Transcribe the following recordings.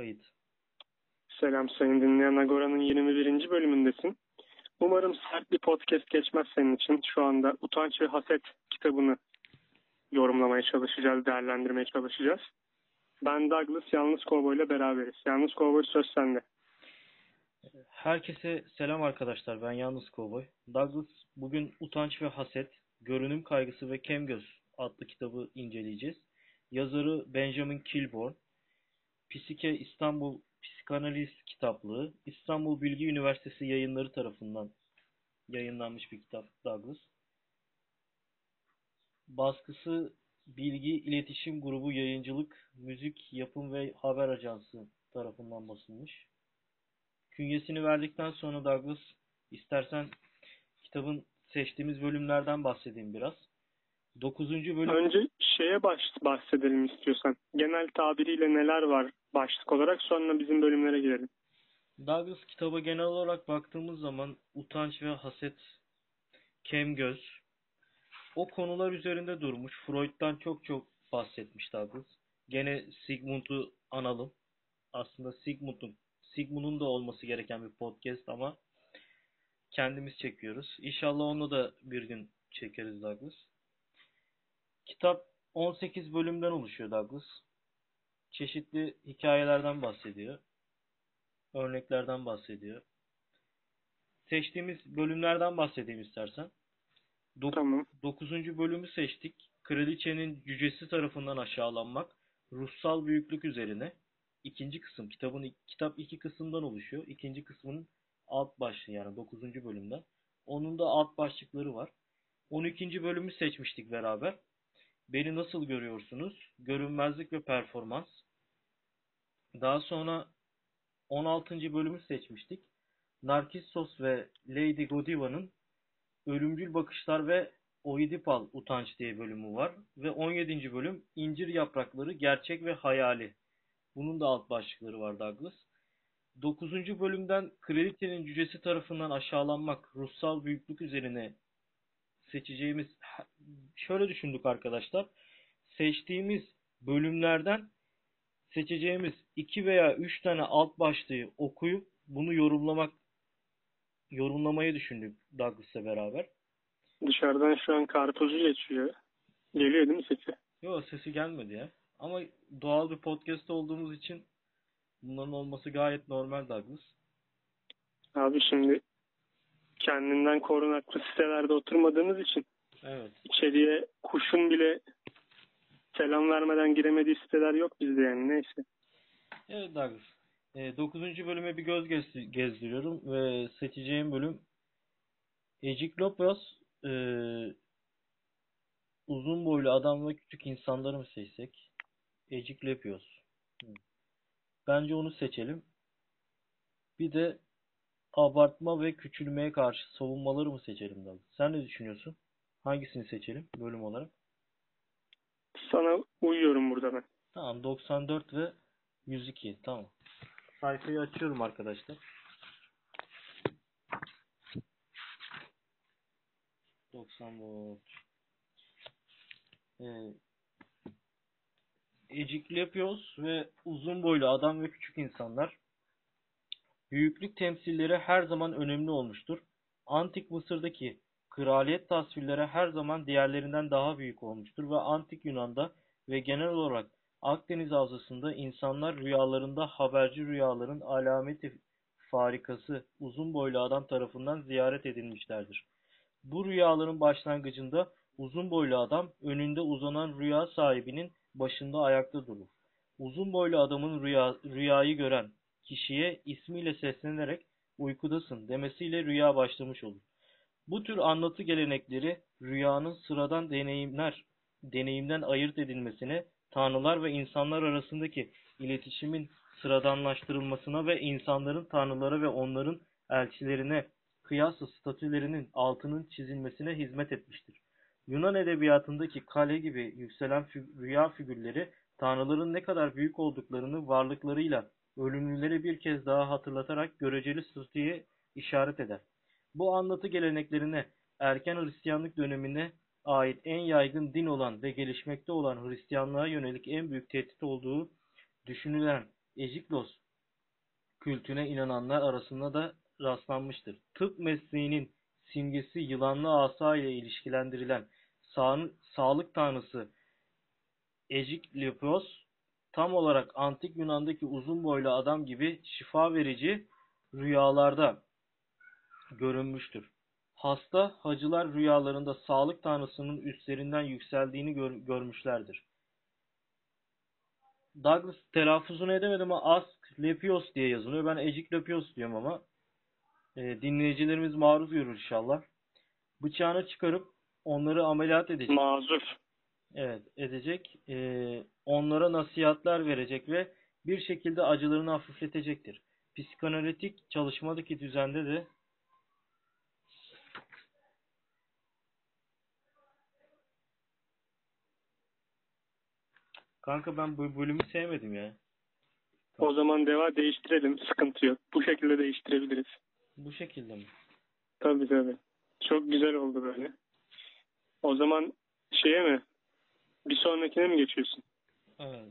Kayıt. Selam sayın dinleyen Agora'nın 21. bölümündesin. Umarım sert bir podcast geçmez senin için. Şu anda Utanç ve Haset kitabını yorumlamaya çalışacağız, değerlendirmeye çalışacağız. Ben Douglas Yalnız Kovboy ile beraberiz. Yalnız Kovboy söz sende. Herkese selam arkadaşlar. Ben Yalnız Kovboy. Douglas bugün Utanç ve Haset, Görünüm Kaygısı ve Kemgöz adlı kitabı inceleyeceğiz. Yazarı Benjamin Kilborn. Psike İstanbul Psikanaliz Kitaplığı, İstanbul Bilgi Üniversitesi yayınları tarafından yayınlanmış bir kitap Douglas. Baskısı Bilgi İletişim Grubu Yayıncılık, Müzik, Yapım ve Haber Ajansı tarafından basılmış. Künyesini verdikten sonra Douglas istersen kitabın seçtiğimiz bölümlerden bahsedeyim biraz. 9. bölüm... Önce şeye baş, bahsedelim istiyorsan. Genel tabiriyle neler var başlık olarak sonra bizim bölümlere girelim. Douglas kitaba genel olarak baktığımız zaman utanç ve haset, kem göz o konular üzerinde durmuş. Freud'dan çok çok bahsetmiş Douglas. Gene Sigmund'u analım. Aslında Sigmund'un Sigmund'un da olması gereken bir podcast ama kendimiz çekiyoruz. İnşallah onu da bir gün çekeriz Douglas. Kitap 18 bölümden oluşuyor Douglas. Çeşitli hikayelerden bahsediyor. Örneklerden bahsediyor. Seçtiğimiz bölümlerden bahsedeyim istersen. Dok tamam. 9. bölümü seçtik. Kraliçenin cücesi tarafından aşağılanmak. Ruhsal büyüklük üzerine. İkinci kısım. Kitabın kitap iki kısımdan oluşuyor. İkinci kısmının alt başlığı yani 9. bölümden. Onun da alt başlıkları var. 12. bölümü seçmiştik beraber. Beni nasıl görüyorsunuz? Görünmezlik ve performans. Daha sonra 16. bölümü seçmiştik. Narkissos ve Lady Godiva'nın Ölümcül Bakışlar ve Oidipal Utanç diye bölümü var. Ve 17. bölüm İncir Yaprakları Gerçek ve Hayali. Bunun da alt başlıkları var Douglas. 9. bölümden kralitenin cücesi tarafından aşağılanmak, ruhsal büyüklük üzerine seçeceğimiz şöyle düşündük arkadaşlar. Seçtiğimiz bölümlerden seçeceğimiz iki veya üç tane alt başlığı okuyup bunu yorumlamak yorumlamayı düşündük Douglas'la beraber. Dışarıdan şu an karpuzu geçiyor. Geliyor değil mi sesi? Yok sesi gelmedi ya. Ama doğal bir podcast olduğumuz için bunların olması gayet normal Douglas. Abi şimdi kendinden korunaklı sitelerde oturmadığımız için evet. içeriye kuşun bile selam vermeden giremediği siteler yok bizde yani neyse. Evet Douglas. E, 9. bölüme bir göz gezdiriyorum ve seçeceğim bölüm Eciklopos e, uzun boylu adam ve küçük insanları mı seçsek? Eciklepios. Bence onu seçelim. Bir de abartma ve küçülmeye karşı savunmaları mı seçelim Douglas? Sen ne düşünüyorsun? Hangisini seçelim bölüm olarak? Sana uyuyorum burada ben. Tamam 94 ve 102 tamam. Sayfayı açıyorum arkadaşlar. Doksan volt. Ee, Eciklepios ve uzun boylu adam ve küçük insanlar. Büyüklük temsilleri her zaman önemli olmuştur. Antik Mısır'daki kraliyet tasvirleri her zaman diğerlerinden daha büyük olmuştur ve Antik Yunan'da ve genel olarak Akdeniz Havzası'nda insanlar rüyalarında haberci rüyaların alameti farikası uzun boylu adam tarafından ziyaret edilmişlerdir. Bu rüyaların başlangıcında uzun boylu adam önünde uzanan rüya sahibinin başında ayakta durur. Uzun boylu adamın rüya, rüyayı gören kişiye ismiyle seslenerek uykudasın demesiyle rüya başlamış olur. Bu tür anlatı gelenekleri rüyanın sıradan deneyimler deneyimden ayırt edilmesine, tanrılar ve insanlar arasındaki iletişimin sıradanlaştırılmasına ve insanların tanrılara ve onların elçilerine kıyasla statülerinin altının çizilmesine hizmet etmiştir. Yunan edebiyatındaki kale gibi yükselen rüya figürleri tanrıların ne kadar büyük olduklarını varlıklarıyla ölümlüleri bir kez daha hatırlatarak göreceli statüye işaret eder. Bu anlatı geleneklerine erken Hristiyanlık dönemine ait en yaygın din olan ve gelişmekte olan Hristiyanlığa yönelik en büyük tehdit olduğu düşünülen Ejiklos kültüne inananlar arasında da rastlanmıştır. Tıp mesleğinin simgesi yılanlı asa ile ilişkilendirilen sağ- sağlık tanrısı Ejiklios tam olarak antik Yunan'daki uzun boylu adam gibi şifa verici rüyalarda görünmüştür. Hasta hacılar rüyalarında sağlık tanrısının üstlerinden yükseldiğini gör- görmüşlerdir. Douglas telaffuzunu edemedim ama Asklepios diye yazılıyor. Ben Ejiklepios diyorum ama e, dinleyicilerimiz maruz görür inşallah. Bıçağını çıkarıp onları ameliyat edecek. Mazur. Evet, edecek. Ee, onlara nasihatler verecek ve bir şekilde acılarını hafifletecektir. Psikanalitik çalışmadaki düzende de Kanka ben bu bölümü sevmedim ya. O zaman deva değiştirelim. Sıkıntı yok. Bu şekilde değiştirebiliriz. Bu şekilde mi? Tabii tabii. Çok güzel oldu böyle. O zaman şeye mi? Bir sonrakine mi geçiyorsun? Evet.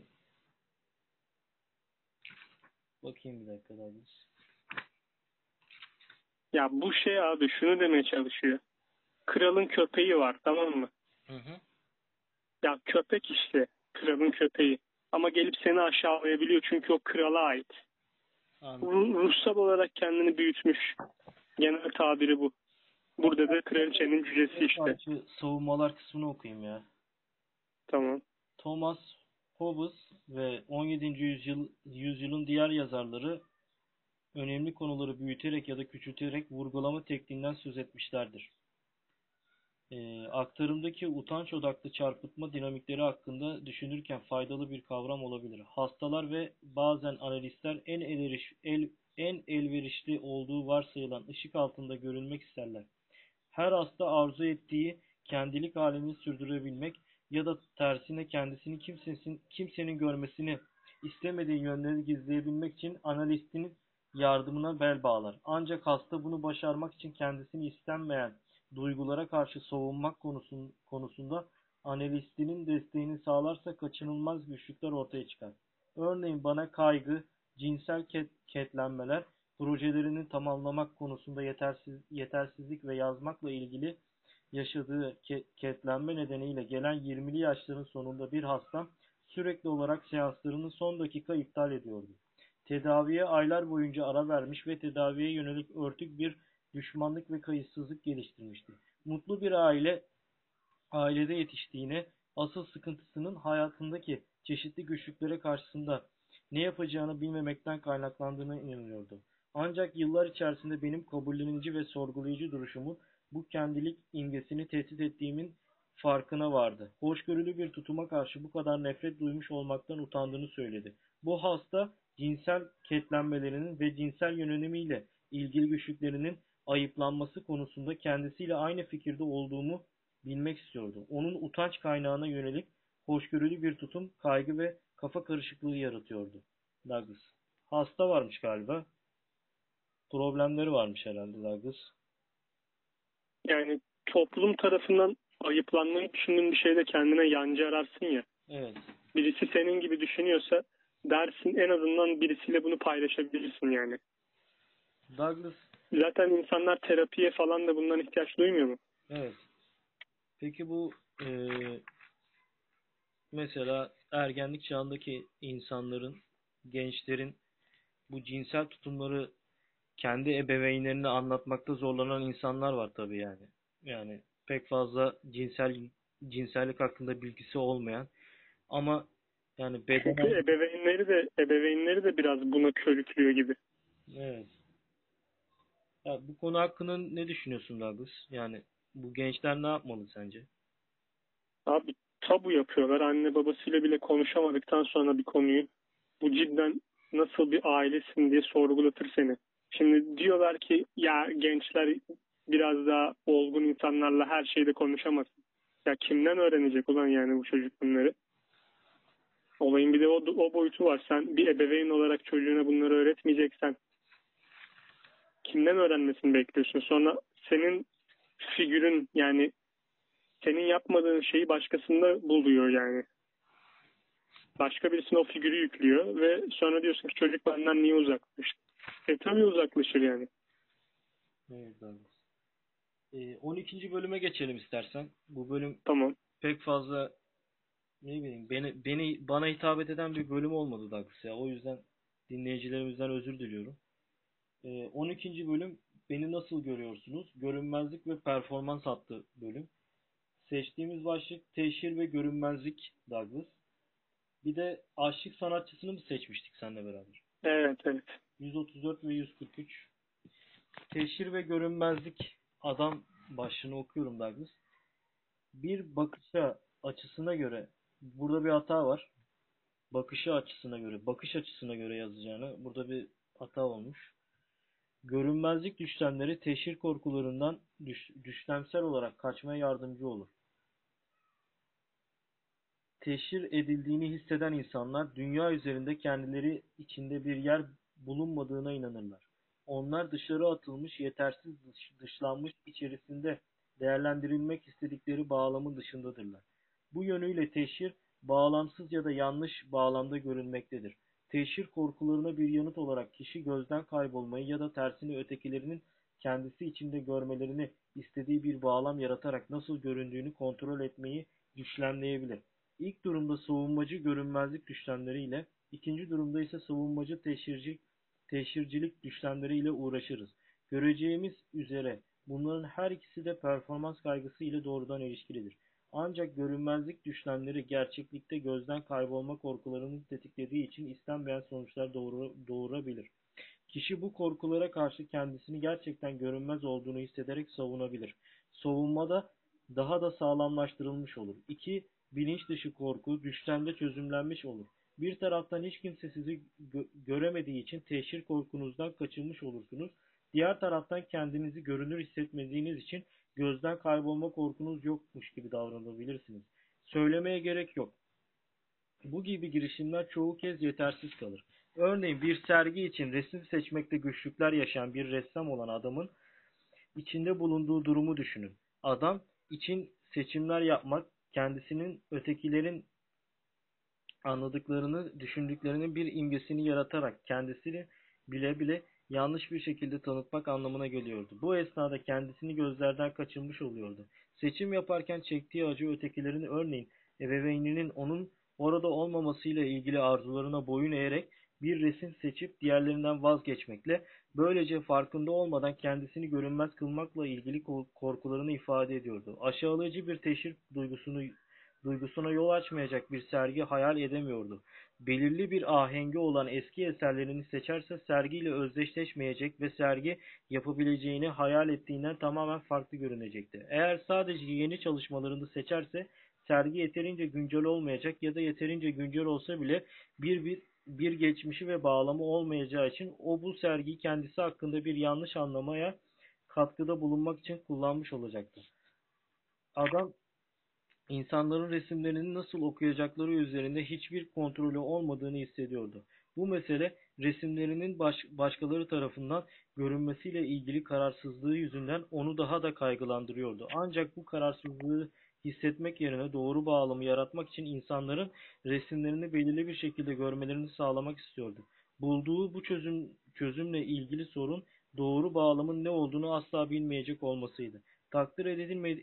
Bakayım bir dakika Douglas. Ya bu şey abi şunu demeye çalışıyor. Kralın köpeği var tamam mı? Hı hı. Ya köpek işte. Kralın köpeği. Ama gelip seni aşağılayabiliyor çünkü o krala ait. Anladım. Ru- Ruhsal olarak kendini büyütmüş. Genel tabiri bu. Burada da kraliçenin cücesi işte. Savunmalar kısmını okuyayım ya. Tamam. Thomas Hobbes ve 17. yüzyıl, yüzyılın diğer yazarları önemli konuları büyüterek ya da küçülterek vurgulama tekniğinden söz etmişlerdir. Ee, aktarımdaki utanç odaklı çarpıtma dinamikleri hakkında düşünürken faydalı bir kavram olabilir. Hastalar ve bazen analistler en elveriş, el, en elverişli olduğu varsayılan ışık altında görülmek isterler. Her hasta arzu ettiği kendilik halini sürdürebilmek ya da tersine kendisini kimsesin, kimsenin görmesini istemediği yönleri gizleyebilmek için analistinin yardımına bel bağlar. Ancak hasta bunu başarmak için kendisini istenmeyen duygulara karşı savunmak konusun, konusunda analistinin desteğini sağlarsa kaçınılmaz güçlükler ortaya çıkar. Örneğin bana kaygı, cinsel ket, ketlenmeler, projelerini tamamlamak konusunda yetersiz, yetersizlik ve yazmakla ilgili yaşadığı ke- ketlenme nedeniyle gelen 20'li yaşların sonunda bir hastam sürekli olarak seanslarını son dakika iptal ediyordu. Tedaviye aylar boyunca ara vermiş ve tedaviye yönelik örtük bir düşmanlık ve kayıtsızlık geliştirmişti. Mutlu bir aile ailede yetiştiğine, asıl sıkıntısının hayatındaki çeşitli güçlüklere karşısında ne yapacağını bilmemekten kaynaklandığına inanıyordu. Ancak yıllar içerisinde benim kabullenici ve sorgulayıcı duruşumun bu kendilik imgesini tehdit ettiğimin farkına vardı. Hoşgörülü bir tutuma karşı bu kadar nefret duymuş olmaktan utandığını söyledi. Bu hasta cinsel ketlenmelerinin ve cinsel yönelimiyle ilgili güçlüklerinin ayıplanması konusunda kendisiyle aynı fikirde olduğumu bilmek istiyordu. Onun utanç kaynağına yönelik hoşgörülü bir tutum, kaygı ve kafa karışıklığı yaratıyordu. Douglas. Hasta varmış galiba. Problemleri varmış herhalde Douglas. Yani toplum tarafından ayıplanmayı düşündüğün bir şeyde kendine yancı ararsın ya. Evet. Birisi senin gibi düşünüyorsa dersin en azından birisiyle bunu paylaşabilirsin yani. Douglas. Zaten insanlar terapiye falan da bundan ihtiyaç duymuyor mu? Evet. Peki bu eee, mesela ergenlik çağındaki insanların, gençlerin bu cinsel tutumları kendi ebeveynlerine anlatmakta zorlanan insanlar var tabii yani. Yani pek fazla cinsel cinsellik hakkında bilgisi olmayan ama yani Çünkü bedenen ebeveynleri de ebeveynleri de biraz buna körüklüyor gibi. evet. Ya bu konu hakkında ne düşünüyorsun Douglas? Yani bu gençler ne yapmalı sence? Abi tabu yapıyorlar. Anne babasıyla bile konuşamadıktan sonra bir konuyu bu cidden nasıl bir ailesin diye sorgulatır seni. Şimdi diyorlar ki ya gençler biraz daha olgun insanlarla her şeyde konuşamaz. Ya kimden öğrenecek ulan yani bu çocuk bunları? Olayın bir de o, o boyutu var. Sen bir ebeveyn olarak çocuğuna bunları öğretmeyeceksen kimden öğrenmesini bekliyorsun? Sonra senin figürün yani senin yapmadığın şeyi başkasında buluyor yani. başka birisine o figürü yüklüyor ve sonra diyorsun ki çocuk benden niye uzaklaştı? E tabii uzaklaşır yani. Evet Douglas. Ee, 12. bölüme geçelim istersen. Bu bölüm Tamam. pek fazla ne bileyim beni beni bana hitap eden bir bölüm olmadı Douglas ya. O yüzden dinleyicilerimizden özür diliyorum. Ee, 12. bölüm beni nasıl görüyorsunuz? Görünmezlik ve performans adlı bölüm. Seçtiğimiz başlık teşhir ve görünmezlik Douglas. Bir de aşık sanatçısını mı seçmiştik seninle beraber? Evet evet. 134 ve 143. Teşhir ve görünmezlik adam başlığını okuyorum Douglas. Bir bakışa açısına göre burada bir hata var. Bakışı açısına göre, bakış açısına göre yazacağını burada bir hata olmuş. Görünmezlik düşlemleri teşhir korkularından düş, düşlemsel olarak kaçmaya yardımcı olur. Teşhir edildiğini hisseden insanlar dünya üzerinde kendileri içinde bir yer bulunmadığına inanırlar. Onlar dışarı atılmış, yetersiz dış, dışlanmış içerisinde değerlendirilmek istedikleri bağlamın dışındadırlar. Bu yönüyle teşhir bağlamsız ya da yanlış bağlamda görünmektedir. Teşhir korkularına bir yanıt olarak kişi gözden kaybolmayı ya da tersini ötekilerinin kendisi içinde görmelerini istediği bir bağlam yaratarak nasıl göründüğünü kontrol etmeyi güçlemleyebilir. İlk durumda savunmacı görünmezlik düşlemleriyle, ikinci durumda ise savunmacı teşhirci, teşhircilik düşlemleriyle uğraşırız. Göreceğimiz üzere bunların her ikisi de performans kaygısı ile doğrudan ilişkilidir. Ancak görünmezlik düşlemleri gerçeklikte gözden kaybolma korkularını tetiklediği için istenmeyen sonuçlar doğuru, doğurabilir. Kişi bu korkulara karşı kendisini gerçekten görünmez olduğunu hissederek savunabilir. Savunmada daha da sağlamlaştırılmış olur. 2. Bilinç dışı korku düşlemde çözümlenmiş olur. Bir taraftan hiç kimse sizi gö göremediği için teşhir korkunuzdan kaçınmış olursunuz. Diğer taraftan kendinizi görünür hissetmediğiniz için gözden kaybolma korkunuz yokmuş gibi davranabilirsiniz. Söylemeye gerek yok. Bu gibi girişimler çoğu kez yetersiz kalır. Örneğin bir sergi için resim seçmekte güçlükler yaşayan bir ressam olan adamın içinde bulunduğu durumu düşünün. Adam için seçimler yapmak, kendisinin ötekilerin anladıklarını, düşündüklerinin bir imgesini yaratarak kendisini bile bile yanlış bir şekilde tanıtmak anlamına geliyordu. Bu esnada kendisini gözlerden kaçırmış oluyordu. Seçim yaparken çektiği acı ötekilerin örneğin ebeveyninin onun orada olmamasıyla ilgili arzularına boyun eğerek bir resim seçip diğerlerinden vazgeçmekle böylece farkında olmadan kendisini görünmez kılmakla ilgili korkularını ifade ediyordu. Aşağılayıcı bir teşhir duygusunu duygusuna yol açmayacak bir sergi hayal edemiyordu. Belirli bir ahengi olan eski eserlerini seçerse sergiyle özdeşleşmeyecek ve sergi yapabileceğini hayal ettiğinden tamamen farklı görünecekti. Eğer sadece yeni çalışmalarını seçerse sergi yeterince güncel olmayacak ya da yeterince güncel olsa bile bir bir bir geçmişi ve bağlamı olmayacağı için o bu sergiyi kendisi hakkında bir yanlış anlamaya katkıda bulunmak için kullanmış olacaktır. Adam insanların resimlerini nasıl okuyacakları üzerinde hiçbir kontrolü olmadığını hissediyordu. Bu mesele resimlerinin baş, başkaları tarafından görünmesiyle ilgili kararsızlığı yüzünden onu daha da kaygılandırıyordu. Ancak bu kararsızlığı hissetmek yerine doğru bağlamı yaratmak için insanların resimlerini belirli bir şekilde görmelerini sağlamak istiyordu. Bulduğu bu çözüm çözümle ilgili sorun doğru bağlamın ne olduğunu asla bilmeyecek olmasıydı. Takdir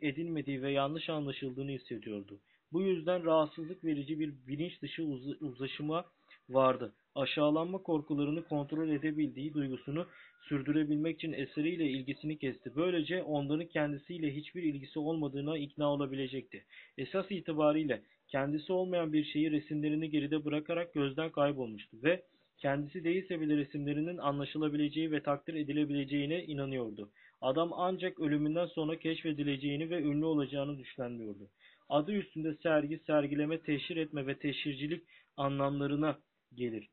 edilmediği ve yanlış anlaşıldığını hissediyordu. Bu yüzden rahatsızlık verici bir bilinç dışı uz uzlaşıma vardı. Aşağılanma korkularını kontrol edebildiği duygusunu sürdürebilmek için eseriyle ilgisini kesti. Böylece onların kendisiyle hiçbir ilgisi olmadığına ikna olabilecekti. Esas itibariyle kendisi olmayan bir şeyi resimlerini geride bırakarak gözden kaybolmuştu ve kendisi değilse bile resimlerinin anlaşılabileceği ve takdir edilebileceğine inanıyordu. Adam ancak ölümünden sonra keşfedileceğini ve ünlü olacağını düşünmüyordu. Adı üstünde sergi, sergileme, teşhir etme ve teşhircilik anlamlarına gelir.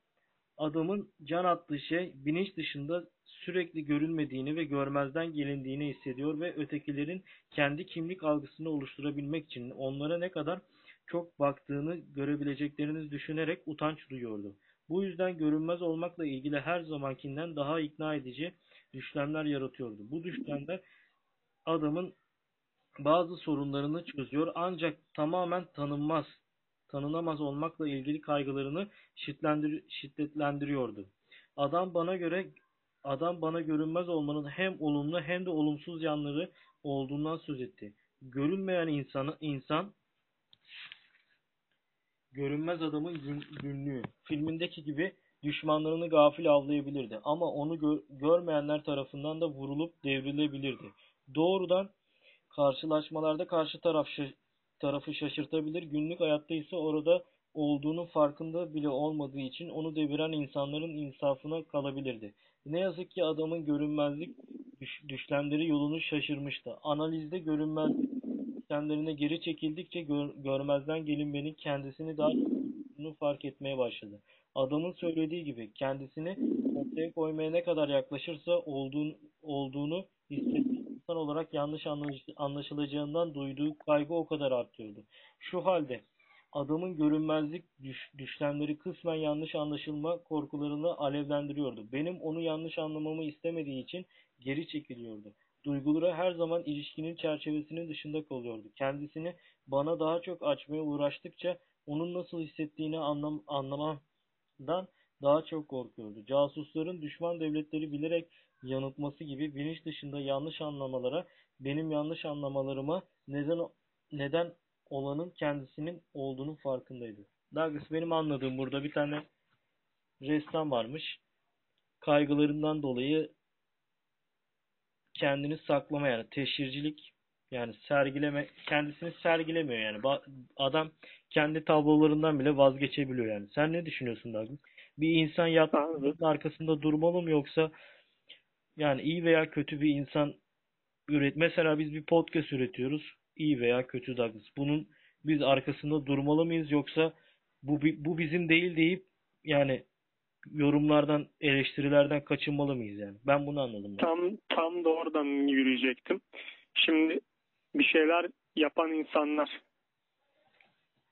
Adamın can attığı şey bilinç dışında sürekli görünmediğini ve görmezden gelindiğini hissediyor ve ötekilerin kendi kimlik algısını oluşturabilmek için onlara ne kadar çok baktığını görebileceklerini düşünerek utanç duyuyordu. Bu yüzden görünmez olmakla ilgili her zamankinden daha ikna edici düşlemler yaratıyordu. Bu düşlemler adamın bazı sorunlarını çözüyor ancak tamamen tanınmaz tanınamaz olmakla ilgili kaygılarını şiddetlendiriyordu. Adam bana göre adam bana görünmez olmanın hem olumlu hem de olumsuz yanları olduğundan söz etti. Görünmeyen insanı insan görünmez adamın gün, günlüğü filmindeki gibi düşmanlarını gafil avlayabilirdi ama onu gö görmeyenler tarafından da vurulup devrilebilirdi. Doğrudan karşılaşmalarda karşı taraf tarafı şaşırtabilir, günlük hayatta ise orada olduğunun farkında bile olmadığı için onu deviren insanların insafına kalabilirdi. Ne yazık ki adamın görünmezlik düş düşlemleri yolunu şaşırmıştı. Analizde görünmezlik düşlemlerine geri çekildikçe gör görmezden gelinmenin kendisini daha fark etmeye başladı. Adamın söylediği gibi kendisini ortaya koymaya ne kadar yaklaşırsa olduğun, olduğunu hissettiği insan olarak yanlış anlaşılacağından duyduğu kaygı o kadar artıyordu. Şu halde adamın görünmezlik düş, düşlemleri kısmen yanlış anlaşılma korkularını alevlendiriyordu. Benim onu yanlış anlamamı istemediği için geri çekiliyordu. Duyguları her zaman ilişkinin çerçevesinin dışında kalıyordu. Kendisini bana daha çok açmaya uğraştıkça onun nasıl hissettiğini anlam anlamamdan daha çok korkuyordu. Casusların düşman devletleri bilerek yanıltması gibi bilinç dışında yanlış anlamalara, benim yanlış anlamalarıma neden neden olanın kendisinin olduğunun farkındaydı. Douglas benim anladığım burada bir tane ressam varmış. Kaygılarından dolayı kendini saklama yani teşhircilik yani sergileme kendisini sergilemiyor yani. Adam kendi tablolarından bile vazgeçebiliyor yani. Sen ne düşünüyorsun Douglas? Bir insan yaptığının arkasında durmalı mı yoksa yani iyi veya kötü bir insan üret. Mesela biz bir podcast üretiyoruz. İyi veya kötü Douglas. Bunun biz arkasında durmalı mıyız yoksa bu bu bizim değil deyip yani yorumlardan, eleştirilerden kaçınmalı mıyız yani? Ben bunu anladım. Tam tam da oradan yürüyecektim. Şimdi bir şeyler yapan insanlar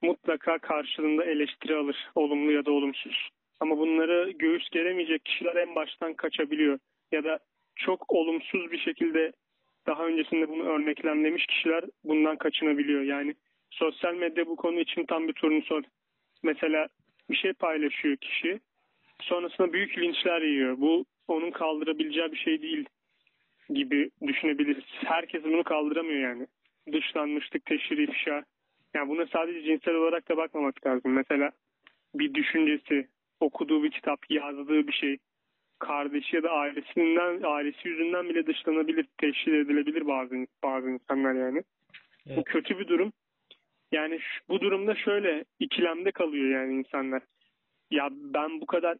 mutlaka karşılığında eleştiri alır, olumlu ya da olumsuz. Ama bunları göğüs geremeyecek kişiler en baştan kaçabiliyor. Ya da çok olumsuz bir şekilde daha öncesinde bunu örneklemlemiş kişiler bundan kaçınabiliyor. Yani sosyal medya bu konu için tam bir turnusol. Mesela bir şey paylaşıyor kişi. Sonrasında büyük linçler yiyor. Bu onun kaldırabileceği bir şey değil gibi düşünebiliriz. Herkes bunu kaldıramıyor yani. Dışlanmışlık, teşhir, ifşa. Yani buna sadece cinsel olarak da bakmamak lazım. Mesela bir düşüncesi, okuduğu bir kitap, yazdığı bir şey, kardeşi ya da ailesinden ailesi yüzünden bile dışlanabilir, teşhir edilebilir bazı bazı insanlar yani. Evet. Bu kötü bir durum. Yani şu, bu durumda şöyle ikilemde kalıyor yani insanlar. Ya ben bu kadar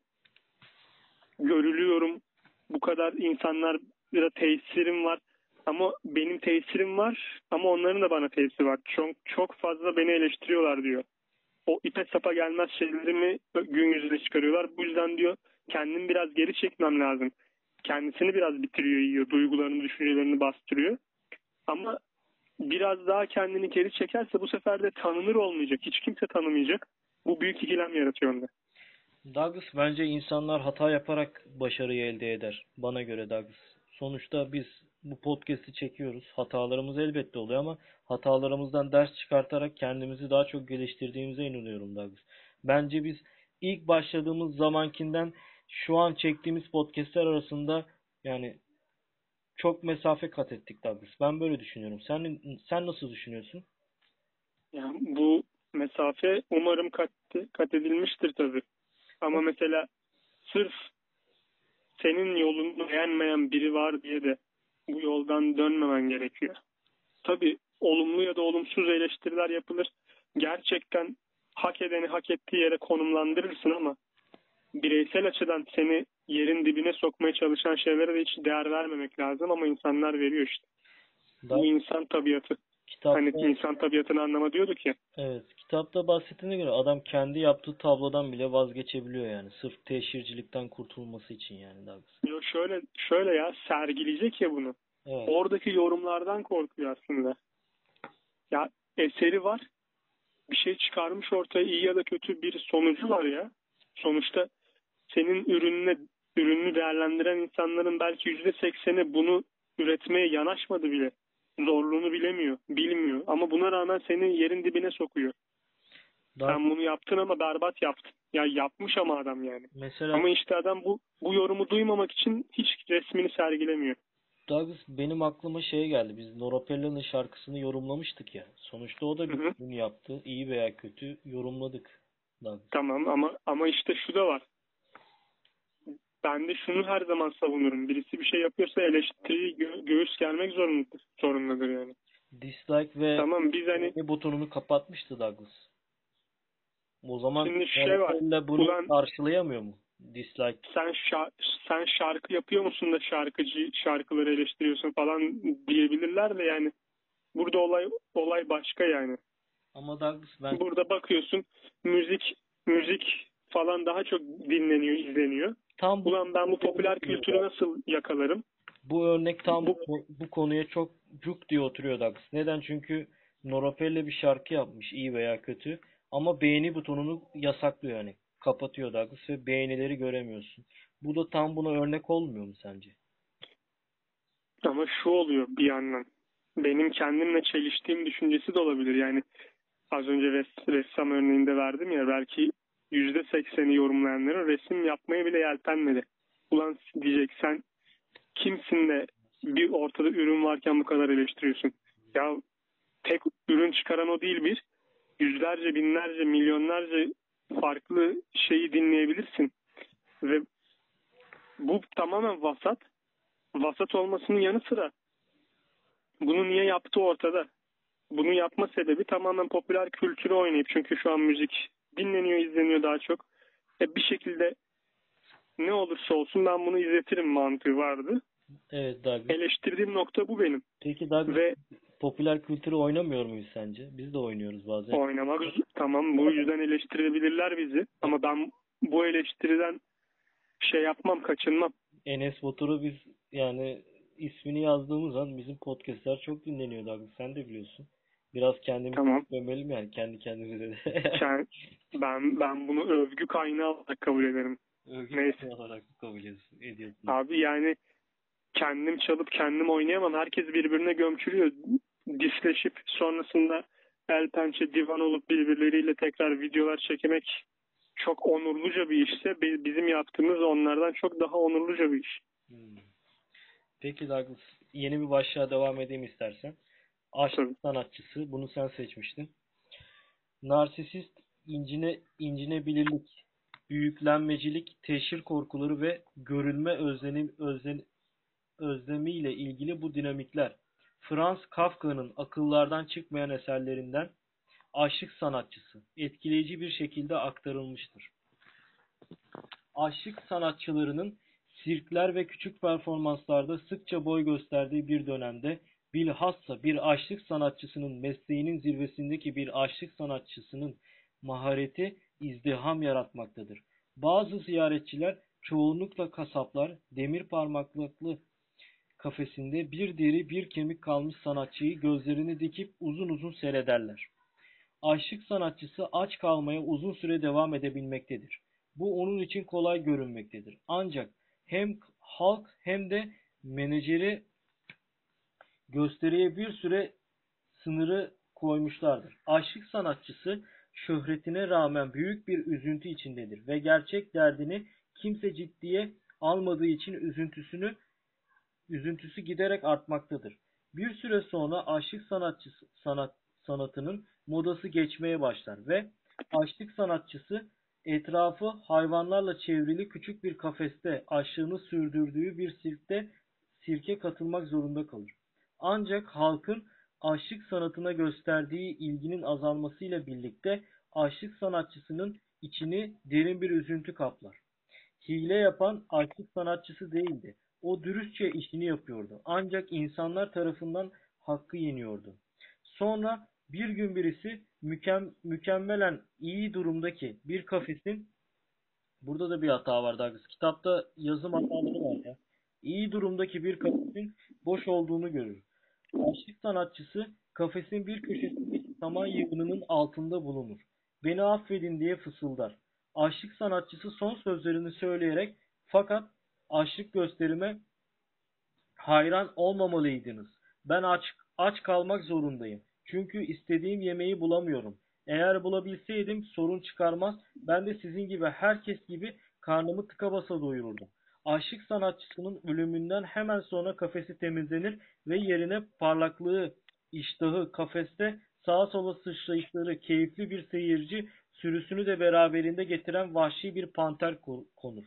görülüyorum, bu kadar insanlar da tesirim var ama benim tesirim var ama onların da bana tesiri var. Çok çok fazla beni eleştiriyorlar diyor. O ipe sapa gelmez şeylerimi gün yüzüne çıkarıyorlar. Bu yüzden diyor kendimi biraz geri çekmem lazım. Kendisini biraz bitiriyor, yiyor. Duygularını, düşüncelerini bastırıyor. Ama biraz daha kendini geri çekerse bu sefer de tanınır olmayacak. Hiç kimse tanımayacak. Bu büyük ikilem yaratıyor onda. Douglas bence insanlar hata yaparak başarıyı elde eder. Bana göre Douglas. Sonuçta biz bu podcast'i çekiyoruz. Hatalarımız elbette oluyor ama hatalarımızdan ders çıkartarak kendimizi daha çok geliştirdiğimize inanıyorum Douglas. Bence biz ilk başladığımız zamankinden şu an çektiğimiz podcastler arasında yani çok mesafe kat ettik Douglas. Ben böyle düşünüyorum. Sen sen nasıl düşünüyorsun? Yani bu mesafe umarım kat, kat edilmiştir tabii. Ama mesela sırf senin yolunu beğenmeyen biri var diye de bu yoldan dönmemen gerekiyor. Tabii olumlu ya da olumsuz eleştiriler yapılır. Gerçekten hak edeni hak ettiği yere konumlandırırsın ama bireysel açıdan seni yerin dibine sokmaya çalışan şeylere de hiç değer vermemek lazım ama insanlar veriyor işte. Da, Bu insan tabiatı. Kitapta, hani insan tabiatını anlama diyorduk ya. Evet. Kitapta bahsettiğine göre adam kendi yaptığı tablodan bile vazgeçebiliyor yani. Sırf teşhircilikten kurtulması için yani daha Yok şöyle şöyle ya sergileyecek ya bunu. Evet. Oradaki yorumlardan korkuyor aslında. Ya eseri var. Bir şey çıkarmış ortaya iyi ya da kötü bir sonucu var ya. Sonuçta senin ürününe ürünü değerlendiren insanların belki yüzde sekseni bunu üretmeye yanaşmadı bile. Zorluğunu bilemiyor, bilmiyor. Ama buna rağmen seni yerin dibine sokuyor. Daha- Sen bunu yaptın ama berbat yaptın. Ya yapmış ama adam yani. Mesela Ama işte adam bu bu yorumu duymamak için hiç resmini sergilemiyor. Douglas benim aklıma şey geldi. Biz Norapella'nın şarkısını yorumlamıştık ya. Sonuçta o da bir ürün yaptı. İyi veya kötü yorumladık. Douglas. Tamam ama ama işte şu da var. Ben de şunu her zaman savunurum. Birisi bir şey yapıyorsa eleştiri gö- göğüs gelmek zorundadır. Zorundadır yani. Dislike ve Tamam biz hani butonunu kapatmıştı Douglas. O zaman Şimdi şey var. Bunu Ulan- karşılayamıyor mu? Dislike. sen şa- sen şarkı yapıyor musun da şarkıcı şarkıları eleştiriyorsun falan diyebilirler de yani burada olay olay başka yani. Ama Douglas ben Burada bakıyorsun müzik müzik falan daha çok dinleniyor, izleniyor. Tam bu, Ulan ben bu popüler kültürü nasıl yakalarım? bu örnek tam bu, Bu- bu konuya çok cuk diye oturuyor Douglas. Neden? Çünkü Norapella bir şarkı yapmış iyi veya kötü ama beğeni butonunu yasaklıyor yani. Kapatıyor Douglas ve beğenileri göremiyorsun. Bu da tam buna örnek olmuyor mu sence? Ama şu oluyor bir yandan. Benim kendimle çeliştiğim düşüncesi de olabilir. Yani az önce res- ressam örneğinde verdim ya belki yüzde sekseni yorumlayanların resim yapmaya bile yeltenmedi. Ulan diyecek sen kimsin de bir ortada ürün varken bu kadar eleştiriyorsun. Ya tek ürün çıkaran o değil bir. Yüzlerce, binlerce, milyonlarca farklı şeyi dinleyebilirsin. Ve bu tamamen vasat. Vasat olmasının yanı sıra bunu niye yaptığı ortada. Bunu yapma sebebi tamamen popüler kültürü oynayıp çünkü şu an müzik dinleniyor, izleniyor daha çok. E bir şekilde ne olursa olsun ben bunu izletirim mantığı vardı. Evet Douglas. Eleştirdiğim nokta bu benim. Peki Douglas Ve popüler kültürü oynamıyor muyuz sence? Biz de oynuyoruz bazen. oynamak tamam bu yüzden eleştirebilirler bizi ama ben bu eleştiriden şey yapmam, kaçınmam. Enes Batur'u biz yani ismini yazdığımız an bizim podcastler çok dinleniyor Douglas. Sen de biliyorsun. Biraz kendimizi Tamam. gömelim yani kendi kendimize de. Ben ben bunu övgü kaynağı olarak kabul ederim. Övgü Neyse. olarak kabul ediyorsun. Abi yani kendim çalıp kendim oynayamam. Herkes birbirine gömçürüyor. Disleşip sonrasında el pençe divan olup birbirleriyle tekrar videolar çekmek çok onurluca bir işse bi- bizim yaptığımız onlardan çok daha onurluca bir iş. Hmm. Peki Douglas yeni bir başlığa devam edeyim istersen. Aşk sanatçısı bunu sen seçmiştin. Narsisist incine incinebilirlik, büyüklenmecilik, teşhir korkuları ve görülme özlenim özlen, özlemiyle ilgili bu dinamikler Franz Kafka'nın akıllardan çıkmayan eserlerinden Aşık sanatçısı etkileyici bir şekilde aktarılmıştır. Aşık sanatçılarının sirkler ve küçük performanslarda sıkça boy gösterdiği bir dönemde bilhassa bir aşık sanatçısının mesleğinin zirvesindeki bir aşık sanatçısının mahareti izdiham yaratmaktadır. Bazı ziyaretçiler çoğunlukla kasaplar demir parmaklıklı kafesinde bir deri bir kemik kalmış sanatçıyı gözlerini dikip uzun uzun seyrederler. Aşık sanatçısı aç kalmaya uzun süre devam edebilmektedir. Bu onun için kolay görünmektedir. Ancak hem halk hem de menajeri gösteriye bir süre sınırı koymuşlardır. Aşık sanatçısı şöhretine rağmen büyük bir üzüntü içindedir ve gerçek derdini kimse ciddiye almadığı için üzüntüsünü üzüntüsü giderek artmaktadır. Bir süre sonra aşık sanatçısı sanat sanatının modası geçmeye başlar ve aşık sanatçısı etrafı hayvanlarla çevrili küçük bir kafeste aşığını sürdürdüğü bir sirkte sirke katılmak zorunda kalır. Ancak halkın aşık sanatına gösterdiği ilginin azalmasıyla birlikte aşık sanatçısının içini derin bir üzüntü kaplar. Hile yapan aşık sanatçısı değildi. O dürüstçe işini yapıyordu. Ancak insanlar tarafından hakkı yeniyordu. Sonra bir gün birisi mükem, mükemmelen iyi durumdaki bir kafesin burada da bir hata var Douglas. Kitapta yazım hataları var ya. İyi durumdaki bir kafesin boş olduğunu görür. Aşık sanatçısı kafesin bir köşesinde saman yığınının altında bulunur. Beni affedin diye fısıldar. Aşık sanatçısı son sözlerini söyleyerek fakat aşık gösterime hayran olmamalıydınız. Ben aç aç kalmak zorundayım. Çünkü istediğim yemeği bulamıyorum. Eğer bulabilseydim sorun çıkarmaz. Ben de sizin gibi herkes gibi karnımı tıka basa doyururdum. Aşık sanatçısının ölümünden hemen sonra kafesi temizlenir ve yerine parlaklığı, iştahı, kafeste sağa sola sıçrayışları, keyifli bir seyirci, sürüsünü de beraberinde getiren vahşi bir panter konur.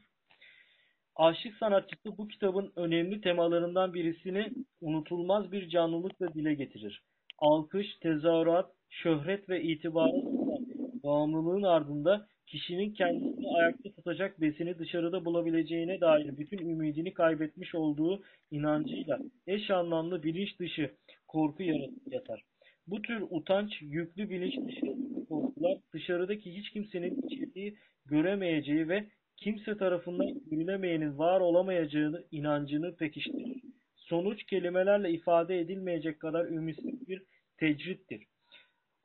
Aşık sanatçısı bu kitabın önemli temalarından birisini unutulmaz bir canlılıkla dile getirir. Alkış, tezahürat, şöhret ve itibarın bağımlılığın ardında kişinin kendisini ayakta tutacak besini dışarıda bulabileceğine dair bütün ümidini kaybetmiş olduğu inancıyla eş anlamlı bilinç dışı korku yatar. Bu tür utanç yüklü bilinç dışı korkular dışarıdaki hiç kimsenin içeriği göremeyeceği ve kimse tarafından görülemeyenin var olamayacağını inancını pekiştirir. Sonuç kelimelerle ifade edilmeyecek kadar ümitsiz bir tecrittir.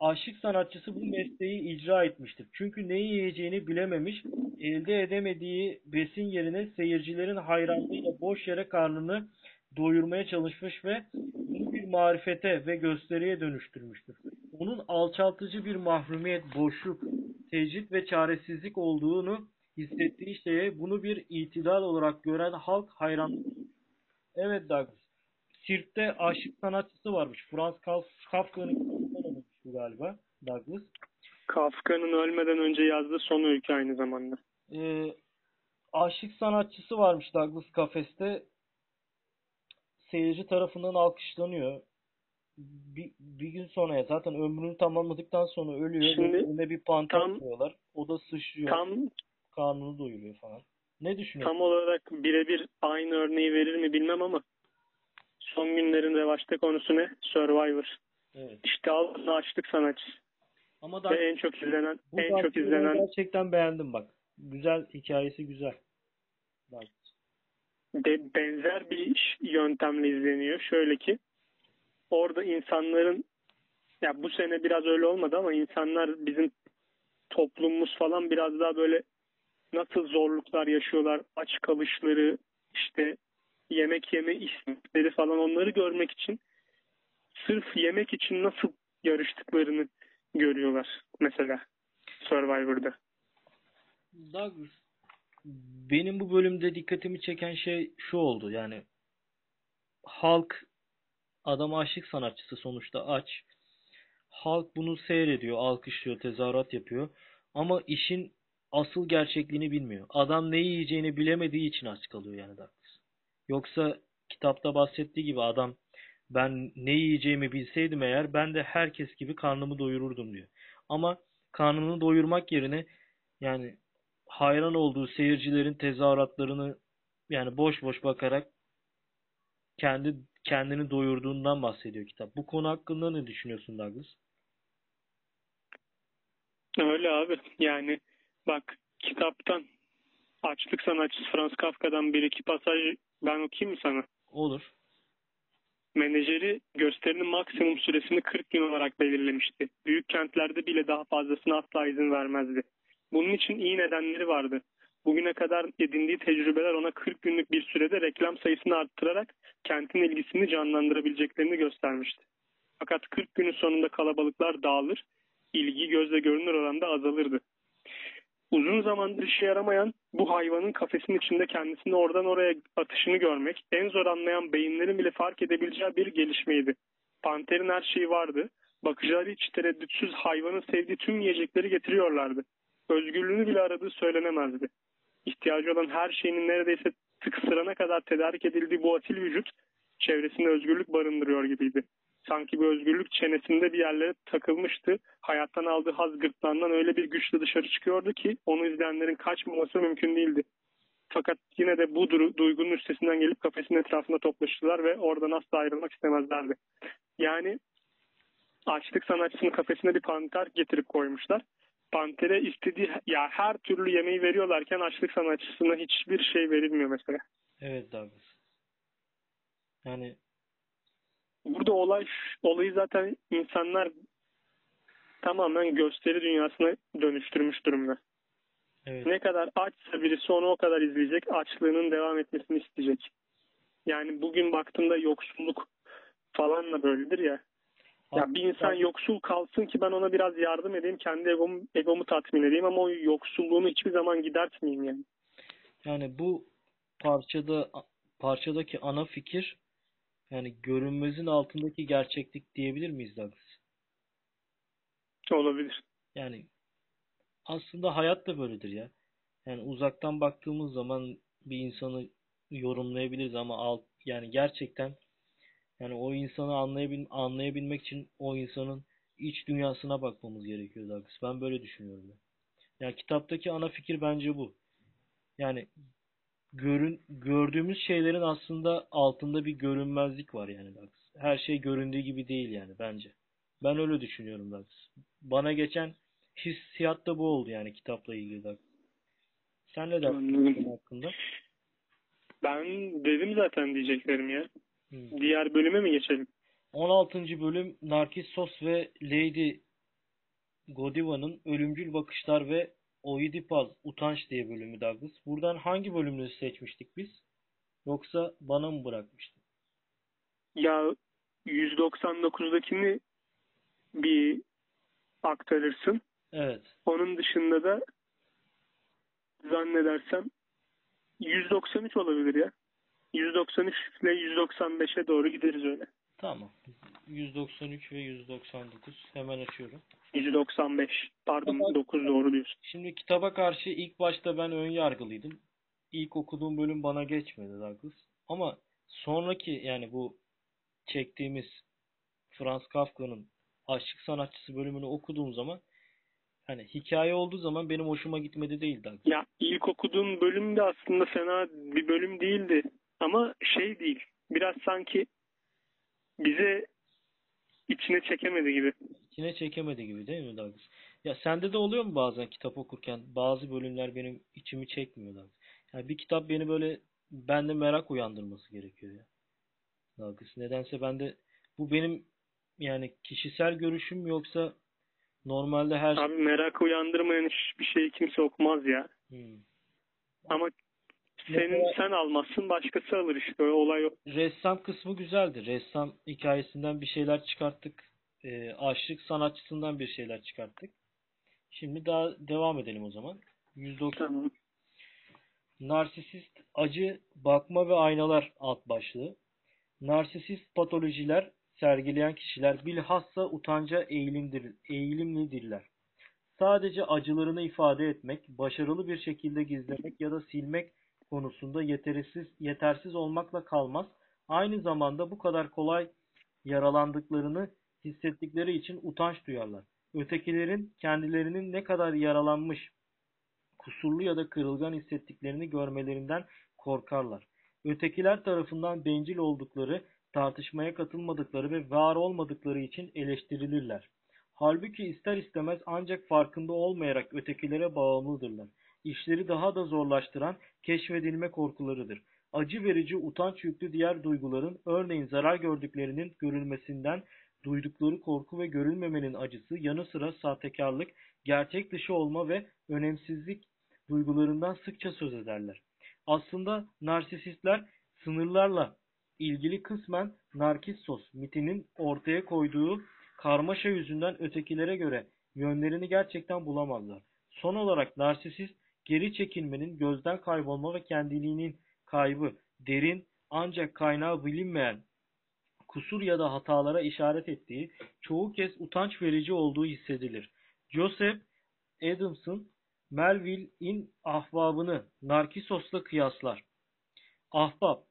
Aşık sanatçısı bu mesleği icra etmiştir. Çünkü neyi yiyeceğini bilememiş, elde edemediği besin yerine seyircilerin hayranlığıyla boş yere karnını doyurmaya çalışmış ve bunu bir marifete ve gösteriye dönüştürmüştür. Onun alçaltıcı bir mahrumiyet, boşluk, tecrit ve çaresizlik olduğunu hissettiği şeye bunu bir itidal olarak gören halk hayran. Evet Douglas. Sirk'te aşık sanatçısı varmış. Franz Kafka'nın bu galiba Douglas. Kafka'nın ölmeden önce yazdığı son öykü aynı zamanda. Ee, aşık sanatçısı varmış Douglas kafeste. Seyirci tarafından alkışlanıyor. Bir, bir gün sonra zaten ömrünü tamamladıktan sonra ölüyor. Şimdi, Önüne bir panter koyuyorlar. O da sıçrıyor. Tam karnını doyuruyor falan. Ne düşünüyorsun? Tam olarak birebir aynı örneği verir mi bilmem ama son günlerin revaçta konusu ne? Survivor. Evet. İşte Allah'ın açlık sanatçısı. Ama da en çok izlenen en çok izlenen gerçekten beğendim bak. Güzel hikayesi güzel. Bak. De, benzer bir yöntemle izleniyor. Şöyle ki orada insanların ya bu sene biraz öyle olmadı ama insanlar bizim toplumumuz falan biraz daha böyle nasıl zorluklar yaşıyorlar, aç kalışları, işte yemek yeme istekleri falan onları görmek için sırf yemek için nasıl yarıştıklarını görüyorlar mesela Survivor'da. Douglas benim bu bölümde dikkatimi çeken şey şu oldu yani halk adam aşık sanatçısı sonuçta aç. Halk bunu seyrediyor, alkışlıyor, tezahürat yapıyor. Ama işin asıl gerçekliğini bilmiyor. Adam ne yiyeceğini bilemediği için aç kalıyor yani Douglas. Yoksa kitapta bahsettiği gibi adam ben ne yiyeceğimi bilseydim eğer ben de herkes gibi karnımı doyururdum diyor. Ama karnını doyurmak yerine yani hayran olduğu seyircilerin tezahüratlarını yani boş boş bakarak kendi kendini doyurduğundan bahsediyor kitap. Bu konu hakkında ne düşünüyorsun Douglas? Öyle abi. Yani bak kitaptan açlık sanatçısı Franz Kafka'dan bir iki pasaj ben okuyayım mı sana? Olur menajeri gösterinin maksimum süresini 40 gün olarak belirlemişti. Büyük kentlerde bile daha fazlasına asla izin vermezdi. Bunun için iyi nedenleri vardı. Bugüne kadar edindiği tecrübeler ona 40 günlük bir sürede reklam sayısını arttırarak kentin ilgisini canlandırabileceklerini göstermişti. Fakat 40 günün sonunda kalabalıklar dağılır, ilgi gözle görünür oranda azalırdı. Uzun zamandır işe yaramayan bu hayvanın kafesin içinde kendisini oradan oraya atışını görmek en zor anlayan beyinlerin bile fark edebileceği bir gelişmeydi. Panterin her şeyi vardı. Bakıcıları hiç tereddütsüz hayvanın sevdiği tüm yiyecekleri getiriyorlardı. Özgürlüğünü bile aradığı söylenemezdi. İhtiyacı olan her şeyinin neredeyse tık sırana kadar tedarik edildiği bu asil vücut çevresinde özgürlük barındırıyor gibiydi. Sanki bu özgürlük çenesinde bir yerlere takılmıştı. Hayattan aldığı haz gırtlağından öyle bir güçle dışarı çıkıyordu ki onu izleyenlerin kaçmaması mümkün değildi. Fakat yine de bu duygunun üstesinden gelip kafesin etrafında toplaştılar ve oradan asla ayrılmak istemezlerdi. Yani açlık sanatçısının kafesine bir panter getirip koymuşlar. Pantere istediği ya her türlü yemeği veriyorlarken açlık sanatçısına hiçbir şey verilmiyor mesela. Evet Douglas. Yani burada olay olayı zaten insanlar tamamen gösteri dünyasına dönüştürmüş durumda. Evet. Ne kadar açsa birisi onu o kadar izleyecek, açlığının devam etmesini isteyecek. Yani bugün baktığımda yoksulluk falan da böyledir ya. Ya bir insan yoksul kalsın ki ben ona biraz yardım edeyim, kendi egomu, egomu tatmin edeyim ama o yoksulluğumu hiçbir zaman gidertmeyeyim yani. Yani bu parçada parçadaki ana fikir yani görünmezin altındaki gerçeklik diyebilir miyiz Douglas? Olabilir. Yani aslında hayat da böyledir ya. Yani uzaktan baktığımız zaman bir insanı yorumlayabiliriz ama alt, yani gerçekten yani o insanı anlayabil, anlayabilmek için o insanın iç dünyasına bakmamız gerekiyor Douglas. Ben böyle düşünüyorum. Ya. Yani kitaptaki ana fikir bence bu. Yani görün, gördüğümüz şeylerin aslında altında bir görünmezlik var yani Douglas. Her şey göründüğü gibi değil yani bence. Ben öyle düşünüyorum Douglas. Bana geçen hissiyat da bu oldu yani kitapla ilgili Douglas. Sen ne dersin hakkında? Ben dedim zaten diyeceklerim ya. Hmm. Diğer bölüme mi geçelim? 16. bölüm Narkissos ve Lady Godiva'nın Ölümcül Bakışlar ve Oidipal Utanç diye bölümü Douglas. Buradan hangi bölümünü seçmiştik biz? Yoksa bana mı bırakmıştın? Ya 199'dakini bir aktarırsın. Evet. Onun dışında da zannedersem 193 olabilir ya. 193 ile 195'e doğru gideriz öyle. Tamam. 193 ve 199 hemen açıyorum. 195 pardon Ama- 9 doğru diyorsun. Şimdi kitaba karşı ilk başta ben ön yargılıydım. İlk okuduğum bölüm bana geçmedi Douglas. Ama sonraki yani bu çektiğimiz Franz Kafka'nın Aşık Sanatçısı bölümünü okuduğum zaman hani hikaye olduğu zaman benim hoşuma gitmedi değil Douglas. Ya ilk okuduğum bölüm de aslında fena bir bölüm değildi. Ama şey değil. Biraz sanki bize içine çekemedi gibi. İçine çekemedi gibi değil mi Douglas? Ya sende de oluyor mu bazen kitap okurken bazı bölümler benim içimi çekmiyor Douglas. Yani bir kitap beni böyle bende merak uyandırması gerekiyor ya. Douglas. Nedense bende bu benim yani kişisel görüşüm yoksa normalde her Abi merak uyandırmayan hiçbir şeyi kimse okumaz ya. Hmm. Ama senin Mesela- sen almazsın başkası alır işte. O olay o. Ressam kısmı güzeldi. Ressam hikayesinden bir şeyler çıkarttık. Ee, aşık sanatçısından bir şeyler çıkarttık. Şimdi daha devam edelim o zaman. 190 Tamam. Narsisist acı, bakma ve aynalar alt başlığı. Narsisist patolojiler sergileyen kişiler bilhassa utanca eğilimdir, eğilimlidirler. Sadece acılarını ifade etmek, başarılı bir şekilde gizlemek ya da silmek konusunda yetersiz, yetersiz olmakla kalmaz. Aynı zamanda bu kadar kolay yaralandıklarını hissettikleri için utanç duyarlar. Ötekilerin kendilerinin ne kadar yaralanmış, kusurlu ya da kırılgan hissettiklerini görmelerinden korkarlar. Ötekiler tarafından bencil oldukları, tartışmaya katılmadıkları ve var olmadıkları için eleştirilirler. Halbuki ister istemez ancak farkında olmayarak ötekilere bağımlıdırlar. İşleri daha da zorlaştıran keşfedilme korkularıdır. Acı verici, utanç yüklü diğer duyguların, örneğin zarar gördüklerinin görülmesinden duydukları korku ve görülmemenin acısı yanı sıra sahtekarlık, gerçek dışı olma ve önemsizlik duygularından sıkça söz ederler. Aslında narsisistler sınırlarla ilgili kısmen Narkissos mitinin ortaya koyduğu karmaşa yüzünden ötekilere göre yönlerini gerçekten bulamazlar. Son olarak narsisist geri çekilmenin, gözden kaybolma ve kendiliğinin kaybı, derin ancak kaynağı bilinmeyen kusur ya da hatalara işaret ettiği, çoğu kez utanç verici olduğu hissedilir. Joseph Adams'ın Melville'in ahbabını Narkissos'la kıyaslar. Ahbap,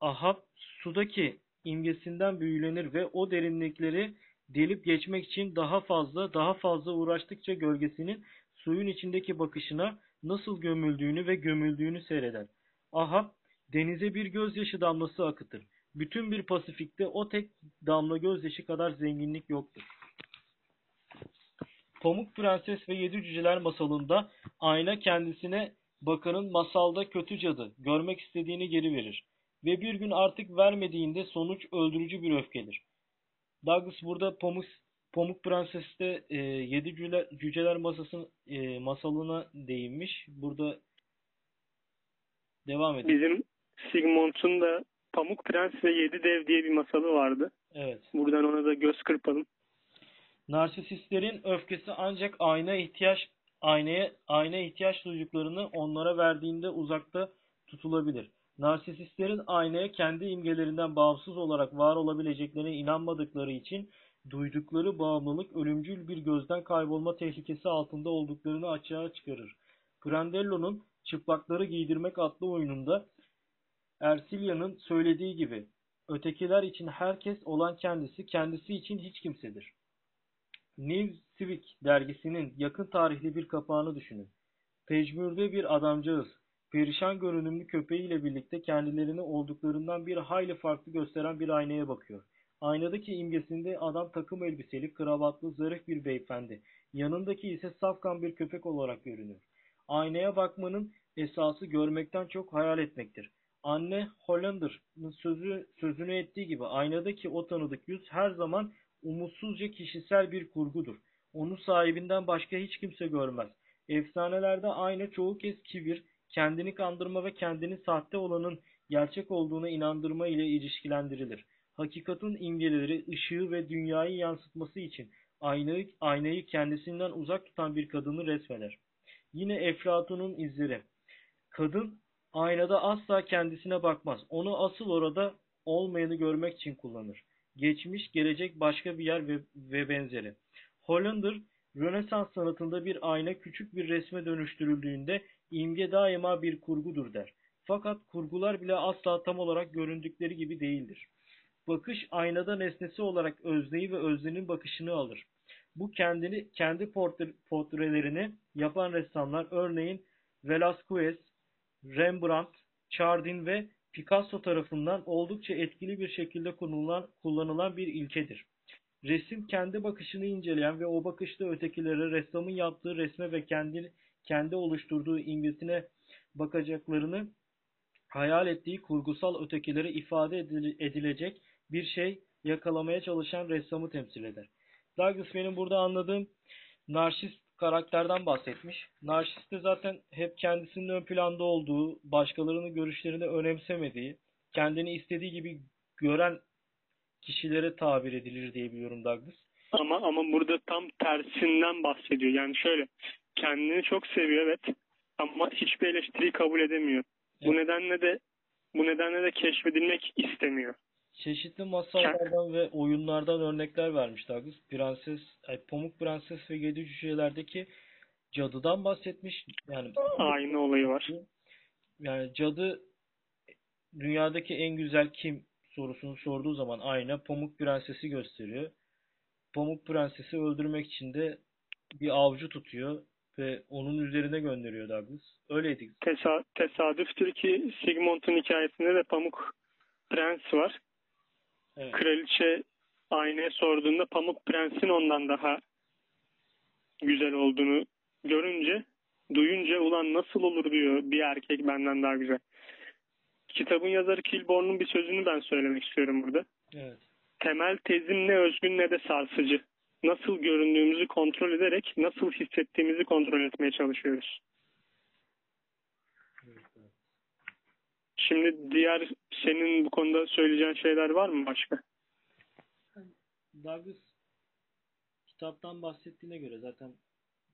ahab sudaki imgesinden büyülenir ve o derinlikleri delip geçmek için daha fazla daha fazla uğraştıkça gölgesinin suyun içindeki bakışına nasıl gömüldüğünü ve gömüldüğünü seyreder. Ahab denize bir gözyaşı damlası akıtır. Bütün bir Pasifik'te o tek damla gözyaşı kadar zenginlik yoktur. Pamuk Prenses ve Yedi Cüceler masalında ayna kendisine bakanın masalda kötü cadı görmek istediğini geri verir. Ve bir gün artık vermediğinde sonuç öldürücü bir öfkedir. Douglas burada Pamuk, Pamuk Prenses'te e, Yedi Cüceler, Cüceler masasın, e, masalına değinmiş. Burada devam edelim. Bizim Sigmund'un da Pamuk Prens ve Yedi Dev diye bir masalı vardı. Evet. Buradan ona da göz kırpalım. Narsisistlerin öfkesi ancak ayna ihtiyaç aynaya ayna ihtiyaç duyduklarını onlara verdiğinde uzakta tutulabilir. Narsisistlerin aynaya kendi imgelerinden bağımsız olarak var olabileceklerine inanmadıkları için duydukları bağımlılık ölümcül bir gözden kaybolma tehlikesi altında olduklarını açığa çıkarır. Prandello'nun Çıplakları Giydirmek adlı oyununda Ercilia'nın söylediği gibi ötekiler için herkes olan kendisi, kendisi için hiç kimsedir. New Civic dergisinin yakın tarihli bir kapağını düşünün. Pejmürde bir adamcağız, perişan görünümlü köpeğiyle birlikte kendilerini olduklarından bir hayli farklı gösteren bir aynaya bakıyor. Aynadaki imgesinde adam takım elbiseli, kravatlı, zarif bir beyefendi. Yanındaki ise safkan bir köpek olarak görünüyor. Aynaya bakmanın esası görmekten çok hayal etmektir. Anne Hollander'ın sözü, sözünü ettiği gibi aynadaki o tanıdık yüz her zaman umutsuzca kişisel bir kurgudur. Onu sahibinden başka hiç kimse görmez. Efsanelerde ayna çoğu kez kibir, kendini kandırma ve kendini sahte olanın gerçek olduğuna inandırma ile ilişkilendirilir. Hakikatin imgeleri, ışığı ve dünyayı yansıtması için aynayı, aynayı kendisinden uzak tutan bir kadını resmeder. Yine Eflatun'un izleri. Kadın aynada asla kendisine bakmaz. Onu asıl orada olmayanı görmek için kullanır. Geçmiş, gelecek başka bir yer ve, ve benzeri. Hollander, Rönesans sanatında bir ayna küçük bir resme dönüştürüldüğünde imge daima bir kurgudur der. Fakat kurgular bile asla tam olarak göründükleri gibi değildir. Bakış aynada nesnesi olarak özneyi ve öznenin bakışını alır. Bu kendini kendi portre, portrelerini yapan ressamlar örneğin Velázquez, Rembrandt, Chardin ve Picasso tarafından oldukça etkili bir şekilde kullanılan, kullanılan bir ilkedir. Resim kendi bakışını inceleyen ve o bakışta ötekilere ressamın yaptığı resme ve kendi, kendi oluşturduğu imgesine bakacaklarını hayal ettiği kurgusal ötekilere ifade edilecek bir şey yakalamaya çalışan ressamı temsil eder. Douglas benim burada anladığım narşist karakterden bahsetmiş. Narşist de zaten hep kendisinin ön planda olduğu, başkalarının görüşlerini önemsemediği, kendini istediği gibi gören kişilere tabir edilir diye biliyorum Douglas. Ama ama burada tam tersinden bahsediyor. Yani şöyle kendini çok seviyor evet ama hiçbir eleştiriyi kabul edemiyor. Evet. Bu nedenle de bu nedenle de keşfedilmek istemiyor. Çeşitli masallardan ve oyunlardan örnekler vermiş Douglas. Prenses, ay, Pamuk Prenses ve Yedi Cücelerdeki cadıdan bahsetmiş. Yani aynı olayı var. Yani cadı dünyadaki en güzel kim sorusunu sorduğu zaman ayna Pamuk Prenses'i gösteriyor. Pamuk Prenses'i öldürmek için de bir avcı tutuyor ve onun üzerine gönderiyor Douglas. Öyleydi. Tesa tesadüftür ki Sigmund'un hikayesinde de Pamuk Prens var. Evet. Kraliçe aynaya sorduğunda Pamuk Prens'in ondan daha güzel olduğunu görünce, duyunca ulan nasıl olur diyor bir erkek benden daha güzel. Kitabın yazarı Kilborn'un bir sözünü ben söylemek istiyorum burada. Evet. Temel tezim ne özgün ne de sarsıcı. Nasıl göründüğümüzü kontrol ederek nasıl hissettiğimizi kontrol etmeye çalışıyoruz. Şimdi diğer senin bu konuda söyleyeceğin şeyler var mı başka? Douglas kitaptan bahsettiğine göre zaten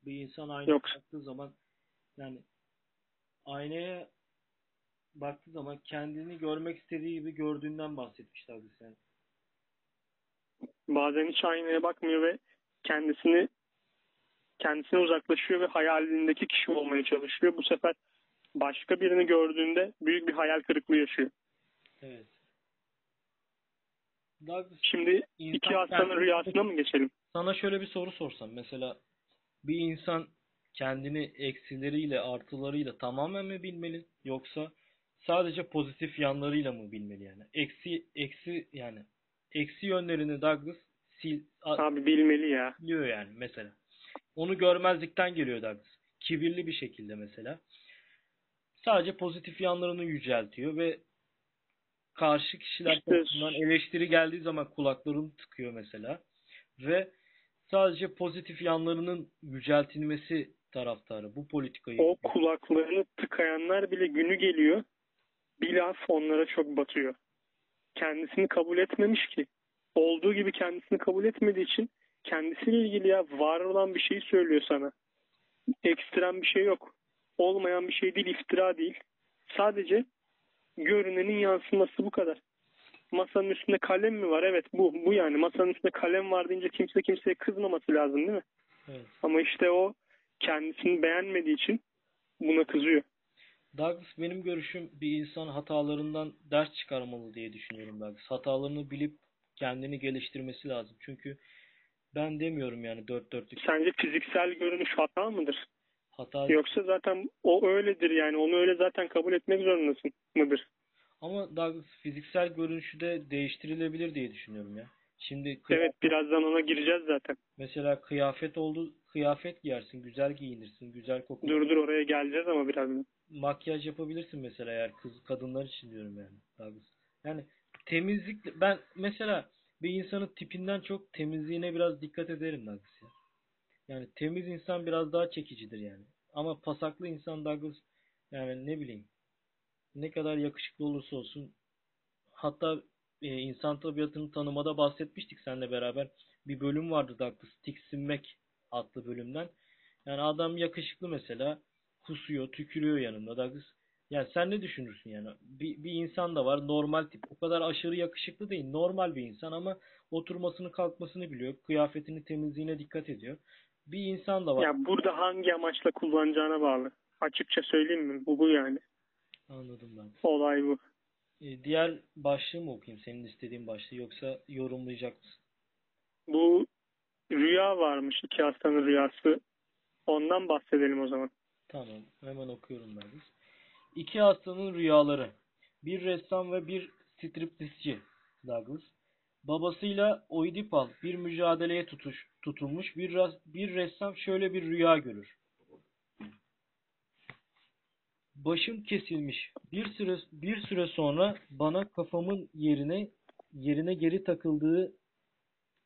bir insan aynaya Yok. baktığı zaman yani aynaya baktığı zaman kendini görmek istediği gibi gördüğünden bahsetmiş Douglas yani. Bazen hiç aynaya bakmıyor ve kendisini kendisine uzaklaşıyor ve hayalindeki kişi olmaya çalışıyor. Bu sefer başka birini gördüğünde büyük bir hayal kırıklığı yaşıyor. Evet. Şimdi iki hastanın rüyasına mı geçelim? Sana şöyle bir soru sorsam. Mesela bir insan kendini eksileriyle artılarıyla tamamen mi bilmeli yoksa sadece pozitif yanlarıyla mı bilmeli yani? Eksi eksi yani eksi yönlerini Douglas sil Abi bilmeli ya. Biliyor yani mesela. Onu görmezlikten geliyor Douglas. Kibirli bir şekilde mesela. Sadece pozitif yanlarını yüceltiyor ve karşı kişiler tarafından eleştiri geldiği zaman kulaklarını tıkıyor mesela. Ve sadece pozitif yanlarının yüceltilmesi taraftarı bu politikayı. O kulaklarını tıkayanlar bile günü geliyor. Bir laf onlara çok batıyor. kendisini kabul etmemiş ki. Olduğu gibi kendisini kabul etmediği için kendisiyle ilgili ya var olan bir şeyi söylüyor sana. Ekstrem bir şey yok. Olmayan bir şey değil, iftira değil. Sadece görünenin yansıması bu kadar. Masanın üstünde kalem mi var? Evet bu. Bu yani. Masanın üstünde kalem var deyince kimse kimseye kızmaması lazım değil mi? Evet. Ama işte o kendisini beğenmediği için buna kızıyor. Douglas benim görüşüm bir insan hatalarından ders çıkarmalı diye düşünüyorum Douglas. Hatalarını bilip kendini geliştirmesi lazım. Çünkü ben demiyorum yani dört dörtlük Sence fiziksel görünüş hata mıdır? Hata Yoksa zaten o öyledir yani. Onu öyle zaten kabul etmek zorundasın mıdır? ama Douglas fiziksel görünüşü de değiştirilebilir diye düşünüyorum ya. Şimdi kıy- Evet birazdan ona gireceğiz zaten. mesela kıyafet oldu kıyafet giyersin, güzel giyinirsin, güzel koku. Dur dur oraya geleceğiz ama birazdan. makyaj yapabilirsin mesela eğer kız kadınlar için diyorum yani. Douglas. Yani temizlik ben mesela bir insanın tipinden çok temizliğine biraz dikkat ederim Douglas ya. Yani temiz insan biraz daha çekicidir yani. Ama pasaklı insan Douglas yani ne bileyim ne kadar yakışıklı olursa olsun hatta e, insan tabiatını tanımada bahsetmiştik seninle beraber. Bir bölüm vardı Douglas Tiksinmek adlı bölümden. Yani adam yakışıklı mesela kusuyor, tükürüyor yanında Douglas. Yani sen ne düşünürsün yani? Bir, bir insan da var normal tip. O kadar aşırı yakışıklı değil. Normal bir insan ama oturmasını kalkmasını biliyor. Kıyafetini temizliğine dikkat ediyor. Bir insan da var. Ya burada hangi amaçla kullanacağına bağlı. Açıkça söyleyeyim mi? Bu bu yani. Anladım ben. Olay bu. E, diğer başlığı mı okuyayım? Senin istediğin başlığı yoksa yorumlayacak mısın? Bu rüya varmış. iki hastanın rüyası. Ondan bahsedelim o zaman. Tamam. Hemen okuyorum ben. İki hastanın rüyaları. Bir ressam ve bir striptizci Douglas. Babasıyla Oidipal bir mücadeleye tutuş, tutulmuş bir, ressam şöyle bir rüya görür. Başım kesilmiş. Bir süre bir süre sonra bana kafamın yerine yerine geri takıldığı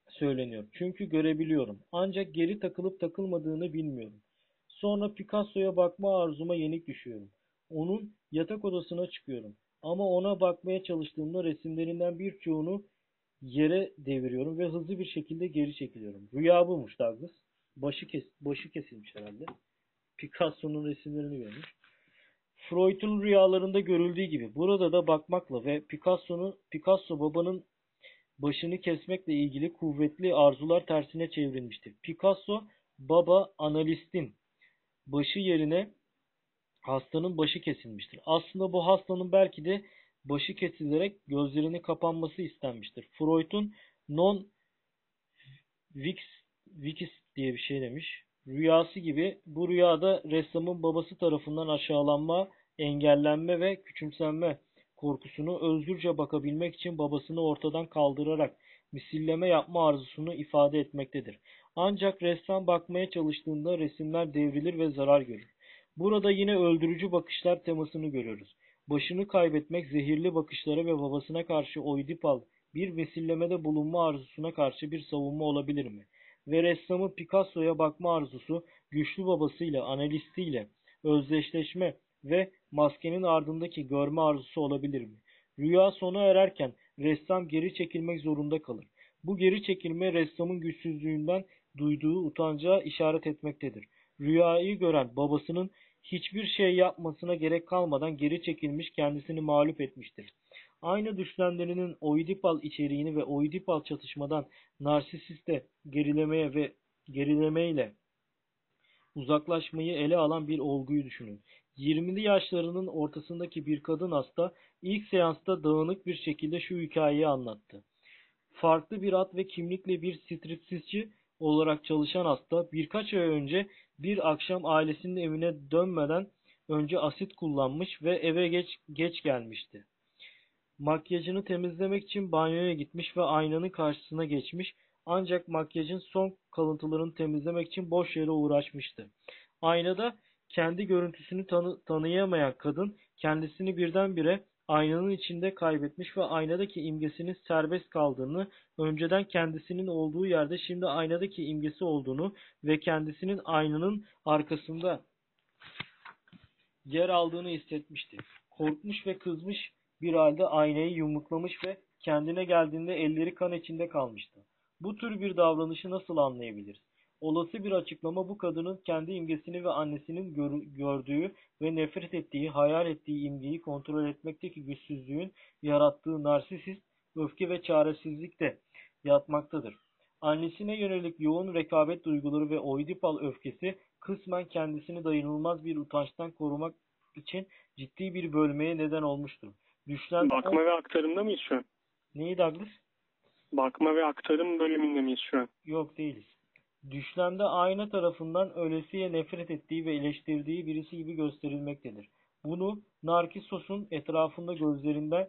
söyleniyor. Çünkü görebiliyorum. Ancak geri takılıp takılmadığını bilmiyorum. Sonra Picasso'ya bakma arzuma yenik düşüyorum. Onun yatak odasına çıkıyorum. Ama ona bakmaya çalıştığımda resimlerinden birçoğunu yere deviriyorum ve hızlı bir şekilde geri çekiliyorum. Rüya buymuş Douglas. Başı, kes, başı kesilmiş herhalde. Picasso'nun resimlerini görmüş. Freud'un rüyalarında görüldüğü gibi burada da bakmakla ve Picasso'nun Picasso babanın başını kesmekle ilgili kuvvetli arzular tersine çevrilmiştir. Picasso baba analistin başı yerine hastanın başı kesilmiştir. Aslında bu hastanın belki de başı kesilerek gözlerinin kapanması istenmiştir. Freud'un non vix vix diye bir şey demiş. Rüyası gibi bu rüyada ressamın babası tarafından aşağılanma, engellenme ve küçümsenme korkusunu özgürce bakabilmek için babasını ortadan kaldırarak misilleme yapma arzusunu ifade etmektedir. Ancak ressam bakmaya çalıştığında resimler devrilir ve zarar görür. Burada yine öldürücü bakışlar temasını görüyoruz. Başını kaybetmek zehirli bakışlara ve babasına karşı Oidipal bir misillemede bulunma arzusuna karşı bir savunma olabilir mi? Ve ressamın Picasso'ya bakma arzusu güçlü babasıyla, analistiyle özdeşleşme ve maskenin ardındaki görme arzusu olabilir mi? Rüya sona ererken ressam geri çekilmek zorunda kalır. Bu geri çekilme ressamın güçsüzlüğünden duyduğu utanca işaret etmektedir. Rüyayı gören babasının hiçbir şey yapmasına gerek kalmadan geri çekilmiş kendisini mağlup etmiştir. Aynı düşlemlerinin Oidipal içeriğini ve Oidipal çatışmadan narsisiste gerilemeye ve gerilemeyle uzaklaşmayı ele alan bir olguyu düşünün. 20'li yaşlarının ortasındaki bir kadın hasta ilk seansta dağınık bir şekilde şu hikayeyi anlattı. Farklı bir ad ve kimlikle bir stripsizci olarak çalışan hasta birkaç ay önce bir akşam ailesinin evine dönmeden önce asit kullanmış ve eve geç, geç gelmişti. Makyajını temizlemek için banyoya gitmiş ve aynanın karşısına geçmiş ancak makyajın son kalıntılarını temizlemek için boş yere uğraşmıştı. Aynada kendi görüntüsünü tanı tanıyamayan kadın kendisini birdenbire aynanın içinde kaybetmiş ve aynadaki imgesinin serbest kaldığını, önceden kendisinin olduğu yerde şimdi aynadaki imgesi olduğunu ve kendisinin aynanın arkasında yer aldığını hissetmişti. Korkmuş ve kızmış bir halde aynayı yumruklamış ve kendine geldiğinde elleri kan içinde kalmıştı. Bu tür bir davranışı nasıl anlayabiliriz? Olası bir açıklama bu kadının kendi imgesini ve annesinin gör- gördüğü ve nefret ettiği, hayal ettiği imgeyi kontrol etmekteki güçsüzlüğün yarattığı narsisist öfke ve çaresizlikte yatmaktadır. Annesine yönelik yoğun rekabet duyguları ve Oidipal öfkesi kısmen kendisini dayanılmaz bir utançtan korumak için ciddi bir bölmeye neden olmuştur. Düşlen Bakma ve aktarımda mıyız şu an? Neyi Douglas? Bakma ve aktarım bölümünde miyiz şu an? Yok değiliz. Düşlemde ayna tarafından ölesiye nefret ettiği ve eleştirdiği birisi gibi gösterilmektedir. Bunu Narkissos'un etrafında gözlerinden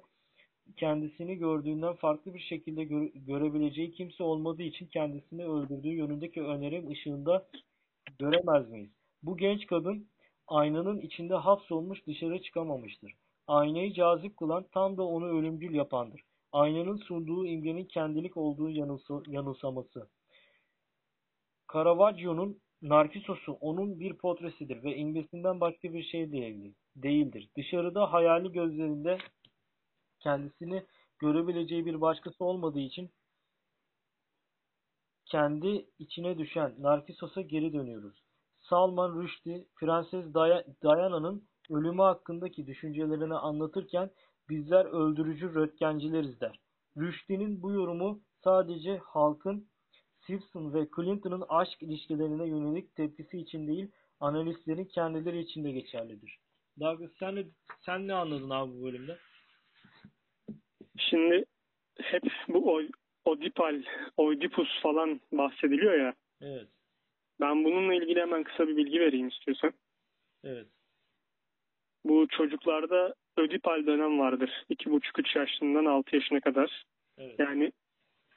kendisini gördüğünden farklı bir şekilde gö- görebileceği kimse olmadığı için kendisini öldürdüğü yönündeki önerim ışığında göremez miyiz? Bu genç kadın aynanın içinde hapsolmuş dışarı çıkamamıştır. Aynayı cazip kılan tam da onu ölümcül yapandır. Aynanın sunduğu imgenin kendilik olduğu yanılsa- yanılsaması. Caravaggio'nun Narkissos'u onun bir portresidir ve imgesinden başka bir şey değildir. Dışarıda hayali gözlerinde kendisini görebileceği bir başkası olmadığı için kendi içine düşen Narkissos'a geri dönüyoruz. Salman Rushdie, Prenses Diana'nın ölümü hakkındaki düşüncelerini anlatırken bizler öldürücü röntgencileriz der. Rushdie'nin bu yorumu sadece halkın Simpson ve Clinton'ın aşk ilişkilerine yönelik tepkisi için değil, analistlerin kendileri için de geçerlidir. Douglas sen ne, sen ne anladın abi bu bölümde? Şimdi hep bu Oedipal, Oedipus falan bahsediliyor ya. Evet, Ben bununla ilgili hemen kısa bir bilgi vereyim istiyorsan. evet, Bu çocuklarda Ödipal dönem vardır. 2,5-3 yaşından 6 yaşına kadar. evet. Yani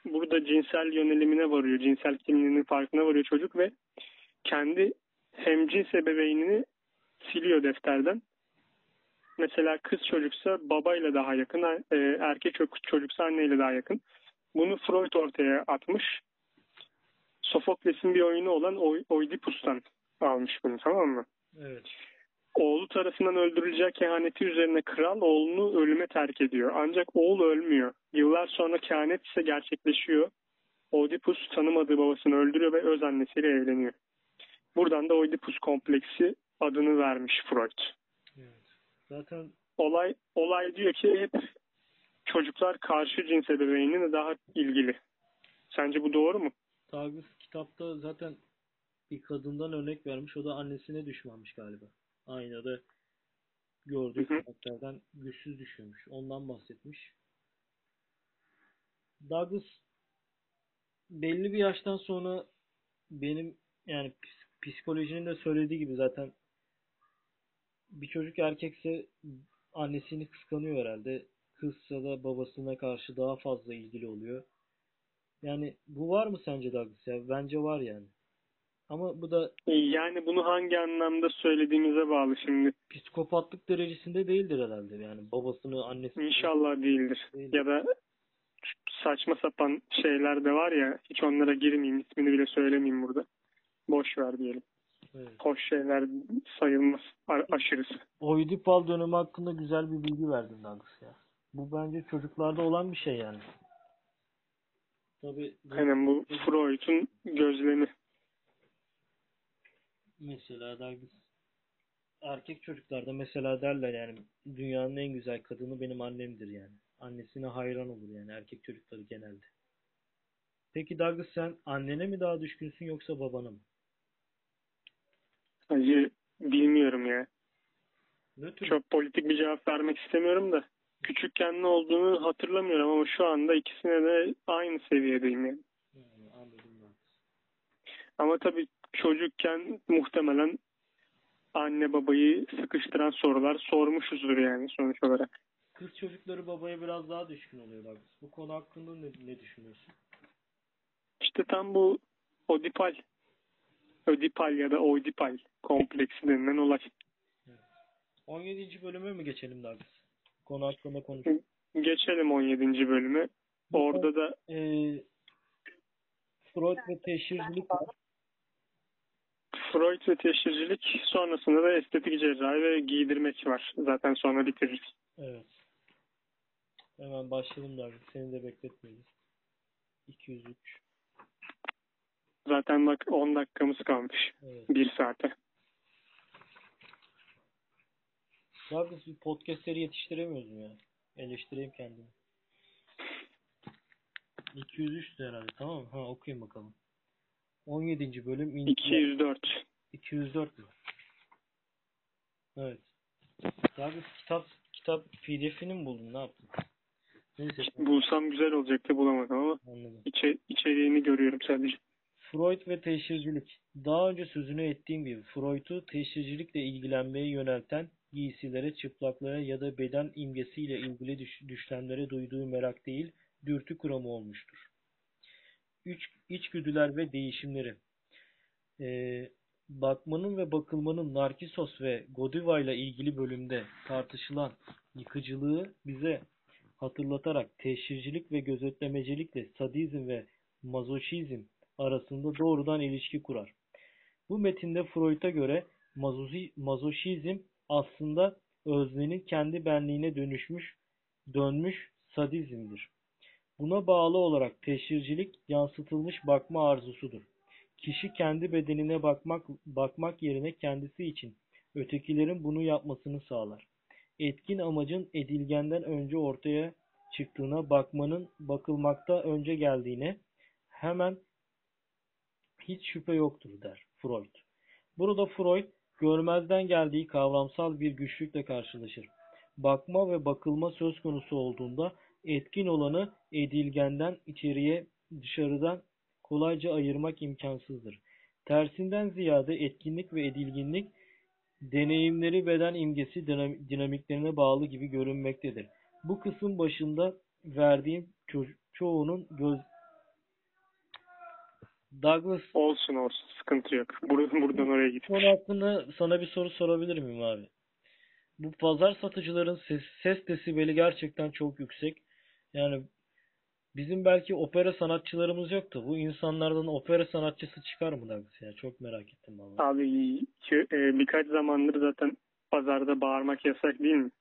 burada cinsel yönelimine varıyor, cinsel kimliğinin farkına varıyor çocuk ve kendi hemcins ebeveynini siliyor defterden. Mesela kız çocuksa babayla daha yakın, e, erkek çocuk- çocuksa anneyle daha yakın. Bunu Freud ortaya atmış. Sofokles'in bir oyunu olan Oidipus'tan almış bunu tamam mı? evet. Oğlu tarafından öldürüleceği kehaneti üzerine kral oğlunu ölüme terk ediyor. Ancak oğul ölmüyor. Yıllar sonra kehanet ise gerçekleşiyor. Oedipus tanımadığı babasını öldürüyor ve öz annesiyle evleniyor. Buradan da Oedipus kompleksi adını vermiş Freud. evet. Zaten Olay olay diyor ki hep çocuklar karşı cins ebeveynine daha ilgili. Sence bu doğru mu? Douglas kitapta zaten bir kadından örnek vermiş. O da annesine düşmanmış galiba. Aynada gördüğü karakterden güçsüz düşüyormuş. Ondan bahsetmiş. Douglas belli bir yaştan sonra benim yani ps- psikolojinin de söylediği gibi zaten bir çocuk erkekse annesini kıskanıyor herhalde. Kızsa da babasına karşı daha fazla ilgili oluyor. Yani bu var mı sence Douglas ya? Bence var yani. Ama bu da Yani bunu hangi anlamda söylediğimize bağlı şimdi. psikopatlık derecesinde değildir herhalde. Yani babasını, annesini İnşallah değildir. Değil. Ya da saçma sapan şeyler de var ya hiç onlara girmeyeyim ismini bile söylemeyeyim burada. Boş ver diyelim. Evet. Hoş şeyler sayılmaz aşırısı. Oedipal dönemi hakkında güzel bir bilgi verdin Douglas ya. Bu bence çocuklarda olan bir şey yani. Tabii Aynen bu Freud'un gözlemi. Mesela Douglas erkek çocuklarda mesela derler yani dünyanın en güzel kadını benim annemdir yani. Annesine hayran olur yani erkek çocukları genelde. Peki Douglas sen annene mi daha düşkünsün yoksa babana mı? Acı bilmiyorum ya. Ne tür? Çok politik bir cevap vermek istemiyorum da. Küçükken ne olduğunu hatırlamıyorum ama şu anda ikisine de aynı seviyedeyim yani. Hmm, anladım ben. Ama tabii çocukken muhtemelen anne babayı sıkıştıran sorular sormuşuzdur yani sonuç olarak. Kız çocukları babaya biraz daha düşkün oluyor Douglas. Bu konu hakkında ne, ne düşünüyorsun? İşte tam bu Oedipal, Ödipal ya da Oedipal kompleksi denilen olay. 17. bölüme mi geçelim Douglas? Konu hakkında konuşalım. Geçelim 17. bölüme. Orada da Ee, Freud ve teşhircilik var. Freud ve teşhircilik sonrasında da estetik cerrahi ve giydirmek var. Zaten sonra bitiririz. Evet. Hemen başlayalım artık. Seni de bekletmeyiz. 203. Zaten bak 10 dakikamız kalmış. Evet. 1 saate. Biz bir podcastleri yetiştiremiyoruz ya? Eleştireyim kendimi. 203 herhalde tamam mı? Ha okuyayım bakalım. 17. bölüm İncil- 204. 204 mü? Evet. Ya biz kitap kitap pdf'ini mi buldun? Ne yaptın? Neyse Bulsam güzel olacaktı bulamadım ama anladım. içe, içeriğini görüyorum sadece. Freud ve teşhircilik. Daha önce sözünü ettiğim gibi Freud'u teşhircilikle ilgilenmeye yönelten giysilere, çıplaklığa ya da beden imgesiyle ilgili düş- düşlemlere duyduğu merak değil, dürtü kuramı olmuştur. Üç, içgüdüler ve değişimleri. Ee, bakmanın ve bakılmanın Narkisos ve Godiva ile ilgili bölümde tartışılan yıkıcılığı bize hatırlatarak teşhircilik ve gözetlemecilikle sadizm ve mazoşizm arasında doğrudan ilişki kurar. Bu metinde Freud'a göre mazoşizm aslında öznenin kendi benliğine dönüşmüş, dönmüş sadizmdir. Buna bağlı olarak teşhircilik yansıtılmış bakma arzusudur. Kişi kendi bedenine bakmak, bakmak yerine kendisi için ötekilerin bunu yapmasını sağlar. Etkin amacın edilgenden önce ortaya çıktığına bakmanın bakılmakta önce geldiğine hemen hiç şüphe yoktur der Freud. Burada Freud görmezden geldiği kavramsal bir güçlükle karşılaşır. Bakma ve bakılma söz konusu olduğunda etkin olanı edilgenden içeriye dışarıdan kolayca ayırmak imkansızdır. Tersinden ziyade etkinlik ve edilginlik deneyimleri beden imgesi dinam- dinamiklerine bağlı gibi görünmektedir. Bu kısım başında verdiğim ço- çoğunun göz Douglas Olsun olsun sıkıntı yok. Buradan, buradan oraya git. konu hakkında sana bir soru sorabilir miyim abi? Bu pazar satıcıların ses, ses desibeli gerçekten çok yüksek. Yani bizim belki opera sanatçılarımız yoktu. Bu insanlardan opera sanatçısı çıkar mı Douglas ya? Çok merak ettim vallahi. Abi ki- e, birkaç zamandır zaten pazarda bağırmak yasak değil mi?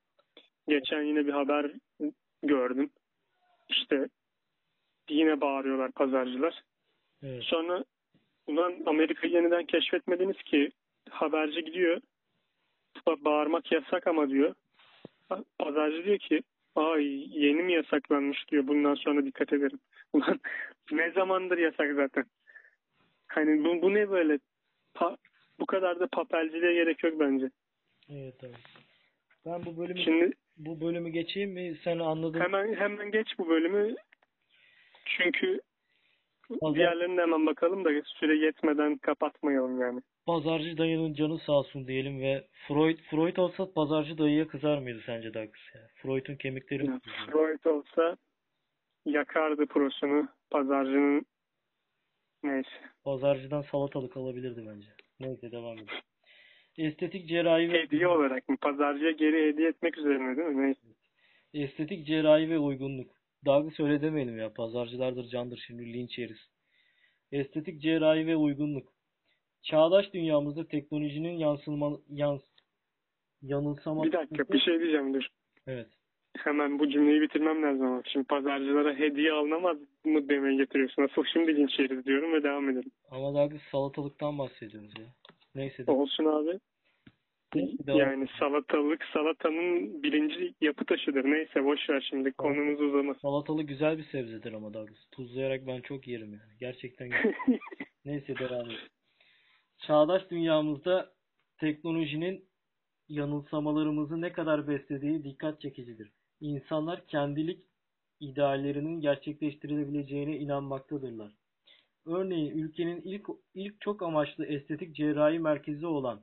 Geçen yine bir haber gördüm. İşte yine bağırıyorlar pazarcılar. Evet. Sonra ulan Amerika'yı yeniden keşfetmediniz ki haberci gidiyor "Ba- bağırmak yasak ama diyor. Pa- Pazarcı diyor ki ay yeni mi yasaklanmış diyor bundan sonra dikkat ederim. Ulan ne zamandır yasak zaten. Hani bu, bu ne böyle Pa- bu kadar da papelciliğe gerek yok bence. Evet abi. Ben bu bölümü Şimdi bu bölümü geçeyim mi? Sen anladın. hemen hemen geç bu bölümü. Çünkü Pazar- diğerlerine de hemen bakalım da süre yetmeden kapatmayalım yani. Pazarcı dayının canı sağ olsun diyelim ve Freud Freud olsa pazarcı dayıya kızar mıydı sence Douglas ya? Freud'un kemikleri mi? Freud olsa yakardı prosunu. Pazarcının neyse. Pazarcıdan salatalık alabilirdi bence. Neyse devam edelim. Estetik cerrahi ve Hediye olarak mı? Pazarcıya geri hediye etmek üzerine değil mi? Neyse. estetik cerrahi ve uygunluk. Douglas öyle demeyelim ya. Pazarcılardır candır şimdi linç yeriz. Estetik cerrahi ve uygunluk. Çağdaş dünyamızda teknolojinin yansılma, yans, yanılsama... Bir dakika bir şey diyeceğim dur. Evet. Hemen bu cümleyi bitirmem lazım ama. Şimdi pazarcılara hediye alınamaz mı demeye getiriyorsun. Asıl şimdi linç yeriz diyorum ve devam edelim. Ama Douglas salatalıktan bahsediyoruz ya. Neyse de. Olsun abi. Neyse, Yani salatalık salatanın birinci yapı taşıdır. Neyse boş ver şimdi konumuz uzamasın. Salatalı güzel bir sebzedir ama Douglas. Tuzlayarak ben çok yerim yani. Gerçekten. Neyse devam edelim. Çağdaş dünyamızda teknolojinin yanılsamalarımızı ne kadar beslediği dikkat çekicidir. İnsanlar kendilik ideallerinin gerçekleştirilebileceğine inanmaktadırlar. Örneğin ülkenin ilk ilk çok amaçlı estetik cerrahi merkezi olan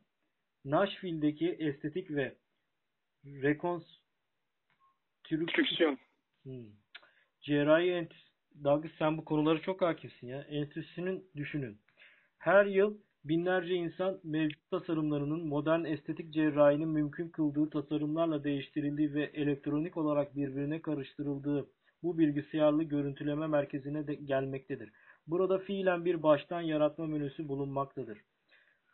Nashville'deki estetik ve rekonstrüksiyon. Hmm. Cerrahi entüs... Douglas sen bu konulara çok hakimsin ya. Enstitüsünün düşünün. Her yıl binlerce insan mevcut tasarımlarının modern estetik cerrahinin mümkün kıldığı tasarımlarla değiştirildiği ve elektronik olarak birbirine karıştırıldığı bu bilgisayarlı görüntüleme merkezine de gelmektedir. Burada fiilen bir baştan yaratma menüsü bulunmaktadır.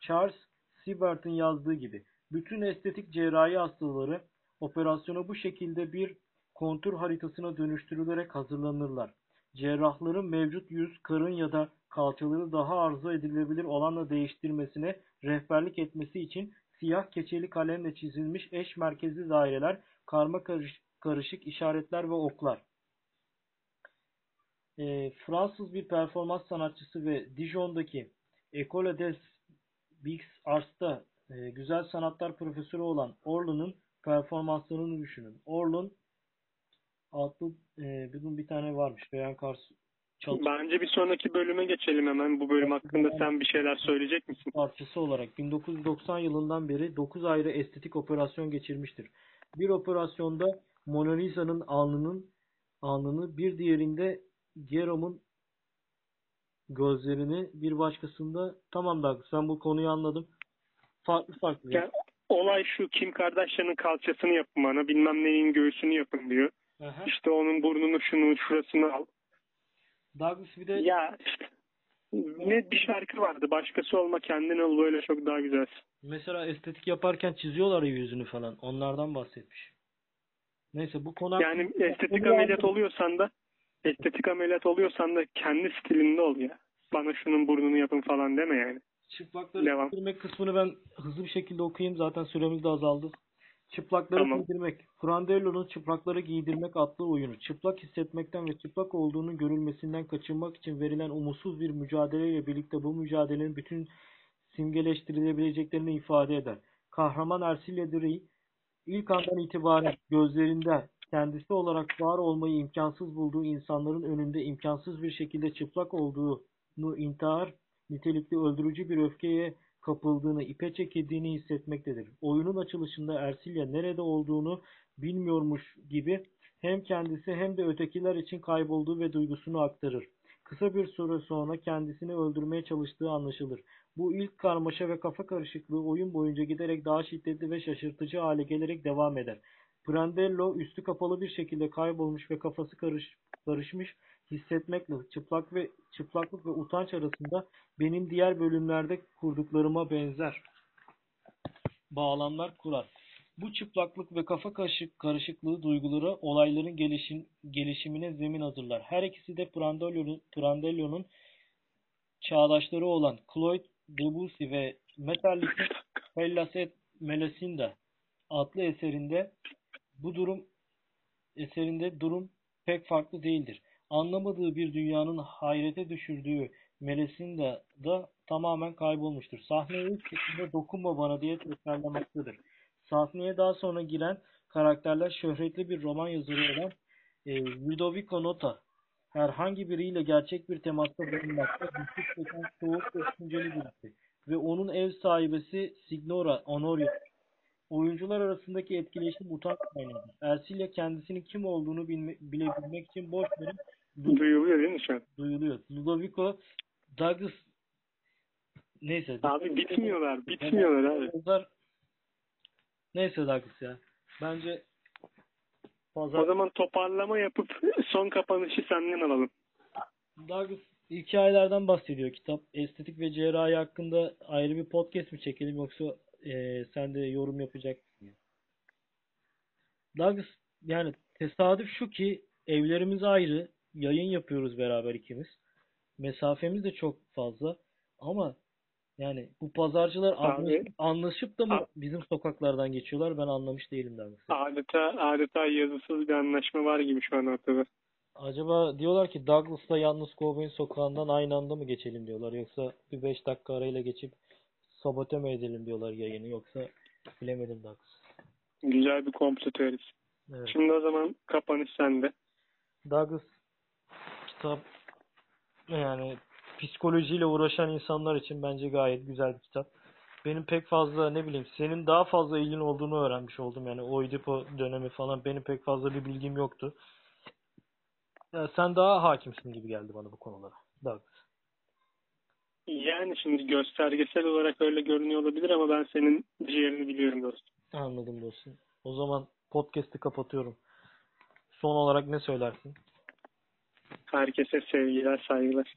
Charles Siebert'in yazdığı gibi bütün estetik cerrahi hastaları operasyona bu şekilde bir kontür haritasına dönüştürülerek hazırlanırlar. Cerrahların mevcut yüz, karın ya da kalçaları daha arzu edilebilir olanla değiştirmesine rehberlik etmesi için siyah keçeli kalemle çizilmiş eş merkezli daireler, karma karış- karışık işaretler ve oklar. Ee, Fransız bir performans sanatçısı ve Dijon'daki École des Beaux-Arts'ta e, güzel sanatlar profesörü olan Orlun'un performanslarını düşünün. Orlun adlı e, bunun bir tane varmış. Beyan Kars çalışma Bence bir sonraki bölüme geçelim hemen. Bu bölüm hakkında sen bir şeyler söyleyecek misin? parçası olarak 1990 yılından beri 9 ayrı estetik operasyon geçirmiştir. Bir operasyonda Mona Lisa'nın alnının alnını, bir diğerinde Guillaume'un gözlerini, bir başkasında tamam da sen bu konuyu anladım. Farklı farklı. Ya, olay şu Kim Kardashian'ın kalçasını yapın bana bilmem neyin göğsünü yapın diyor. Aha. İşte onun burnunu şunu şurasını al. Douglas bir de Ya işte ne bir şarkı vardı. Başkası olma kendin ol böyle çok daha güzelsin. mesela estetik yaparken çiziyorlar ya yüzünü falan. Onlardan bahsetmiş. Neyse bu konu Yani estetik ameliyat oluyorsan da estetik ameliyat oluyorsan da kendi stilinde ol ya. Bana şunun burnunu yapın falan deme yani. Çıplakları Devam. kısmını ben hızlı bir şekilde okuyayım. Zaten süremiz de azaldı. Çıplakları Tamam. giydirmek. Prandello'nun çıplakları giydirmek adlı oyunu. Çıplak hissetmekten ve çıplak olduğunun görülmesinden kaçınmak için verilen umutsuz bir mücadeleyle birlikte bu mücadelenin bütün simgeleştirilebileceklerini ifade eder. Kahraman Ercilla Diri ilk andan itibaren gözlerinde kendisi olarak var olmayı imkansız bulduğu insanların önünde imkansız bir şekilde çıplak olduğunu intihar nitelikli öldürücü bir öfkeye kapıldığını, ipe çekildiğini hissetmektedir. Oyunun açılışında Ersilya nerede olduğunu bilmiyormuş gibi hem kendisi hem de ötekiler için kaybolduğu ve duygusunu aktarır. Kısa bir süre sonra kendisini öldürmeye çalıştığı anlaşılır. Bu ilk karmaşa ve kafa karışıklığı oyun boyunca giderek daha şiddetli ve şaşırtıcı hale gelerek devam eder. Prandello üstü kapalı bir şekilde kaybolmuş ve kafası karış, karışmış hissetmekle çıplak ve çıplaklık ve utanç arasında benim diğer bölümlerde kurduklarıma benzer bağlamlar kurar. Bu çıplaklık ve kafa karışık, karışıklığı duyguları olayların gelişim, gelişimine zemin hazırlar. Her ikisi de Prandello'nun Prandello'nun çağdaşları olan Claude Debussy ve Metallic'in Hellas et Melisande adlı eserinde bu durum eserinde durum pek farklı değildir. Anlamadığı bir dünyanın hayrete düşürdüğü Melisande da tamamen kaybolmuştur. Sahneye ilk çıktığında dokunma bana diye tekrarlamaktadır. Sahneye daha sonra giren karakterler şöhretli bir roman yazarı olan e, Ludovico Nota. Herhangi biriyle gerçek bir temasta bulunmakta güçlük çeken soğuk ve düşünceli birisi. Ve onun ev sahibesi Signora Honoria. Oyuncular arasındaki etkileşim utanç kaynağıdır. Ersilya kendisinin kim olduğunu bilme, bilebilmek için boş verip du- Duyuluyor değil mi şu an? duyuluyor. Ludovico Douglas neyse. Abi bitmiyorlar. Bitmiyorlar abi. Yazar- Neyse Douglas ya. Bence pazar O zaman toparlama yapıp son kapanışı senden alalım. Douglas hikayelerden bahsediyor kitap. Estetik ve cerrahi hakkında ayrı bir podcast mi çekelim yoksa e, sen de yorum yapacak mısın? Douglas yani tesadüf şu ki evlerimiz ayrı. Yayın yapıyoruz beraber ikimiz. Mesafemiz de çok fazla. Ama yani bu pazarcılar Abi- anlaşıp, da mı Abi- bizim sokaklardan geçiyorlar? Ben anlamış değilim Douglas. Adeta, adeta yazısız bir anlaşma var gibi şu an ortada. Acaba diyorlar ki Douglas'la yalnız Kovboy'un sokağından aynı anda mı geçelim diyorlar. Yoksa bir 5 dakika arayla geçip sabote mi edelim diyorlar yayını. Yoksa bilemedim Douglas. Güzel bir komplo teorisi. Evet. Şimdi o zaman kapanış sende. Douglas kitap yani psikolojiyle uğraşan insanlar için bence gayet güzel bir kitap. Benim pek fazla ne bileyim senin daha fazla ilgin olduğunu öğrenmiş oldum. Yani Oedipo dönemi falan benim pek fazla bir bilgim yoktu. Ya sen daha hakimsin gibi geldi bana bu konulara. Douglas. Yani şimdi göstergesel olarak öyle görünüyor olabilir ama ben senin ciğerini biliyorum dostum. Anladım dostum. O zaman podcast'i kapatıyorum. Son olarak ne söylersin? Herkese sevgiler, saygılar.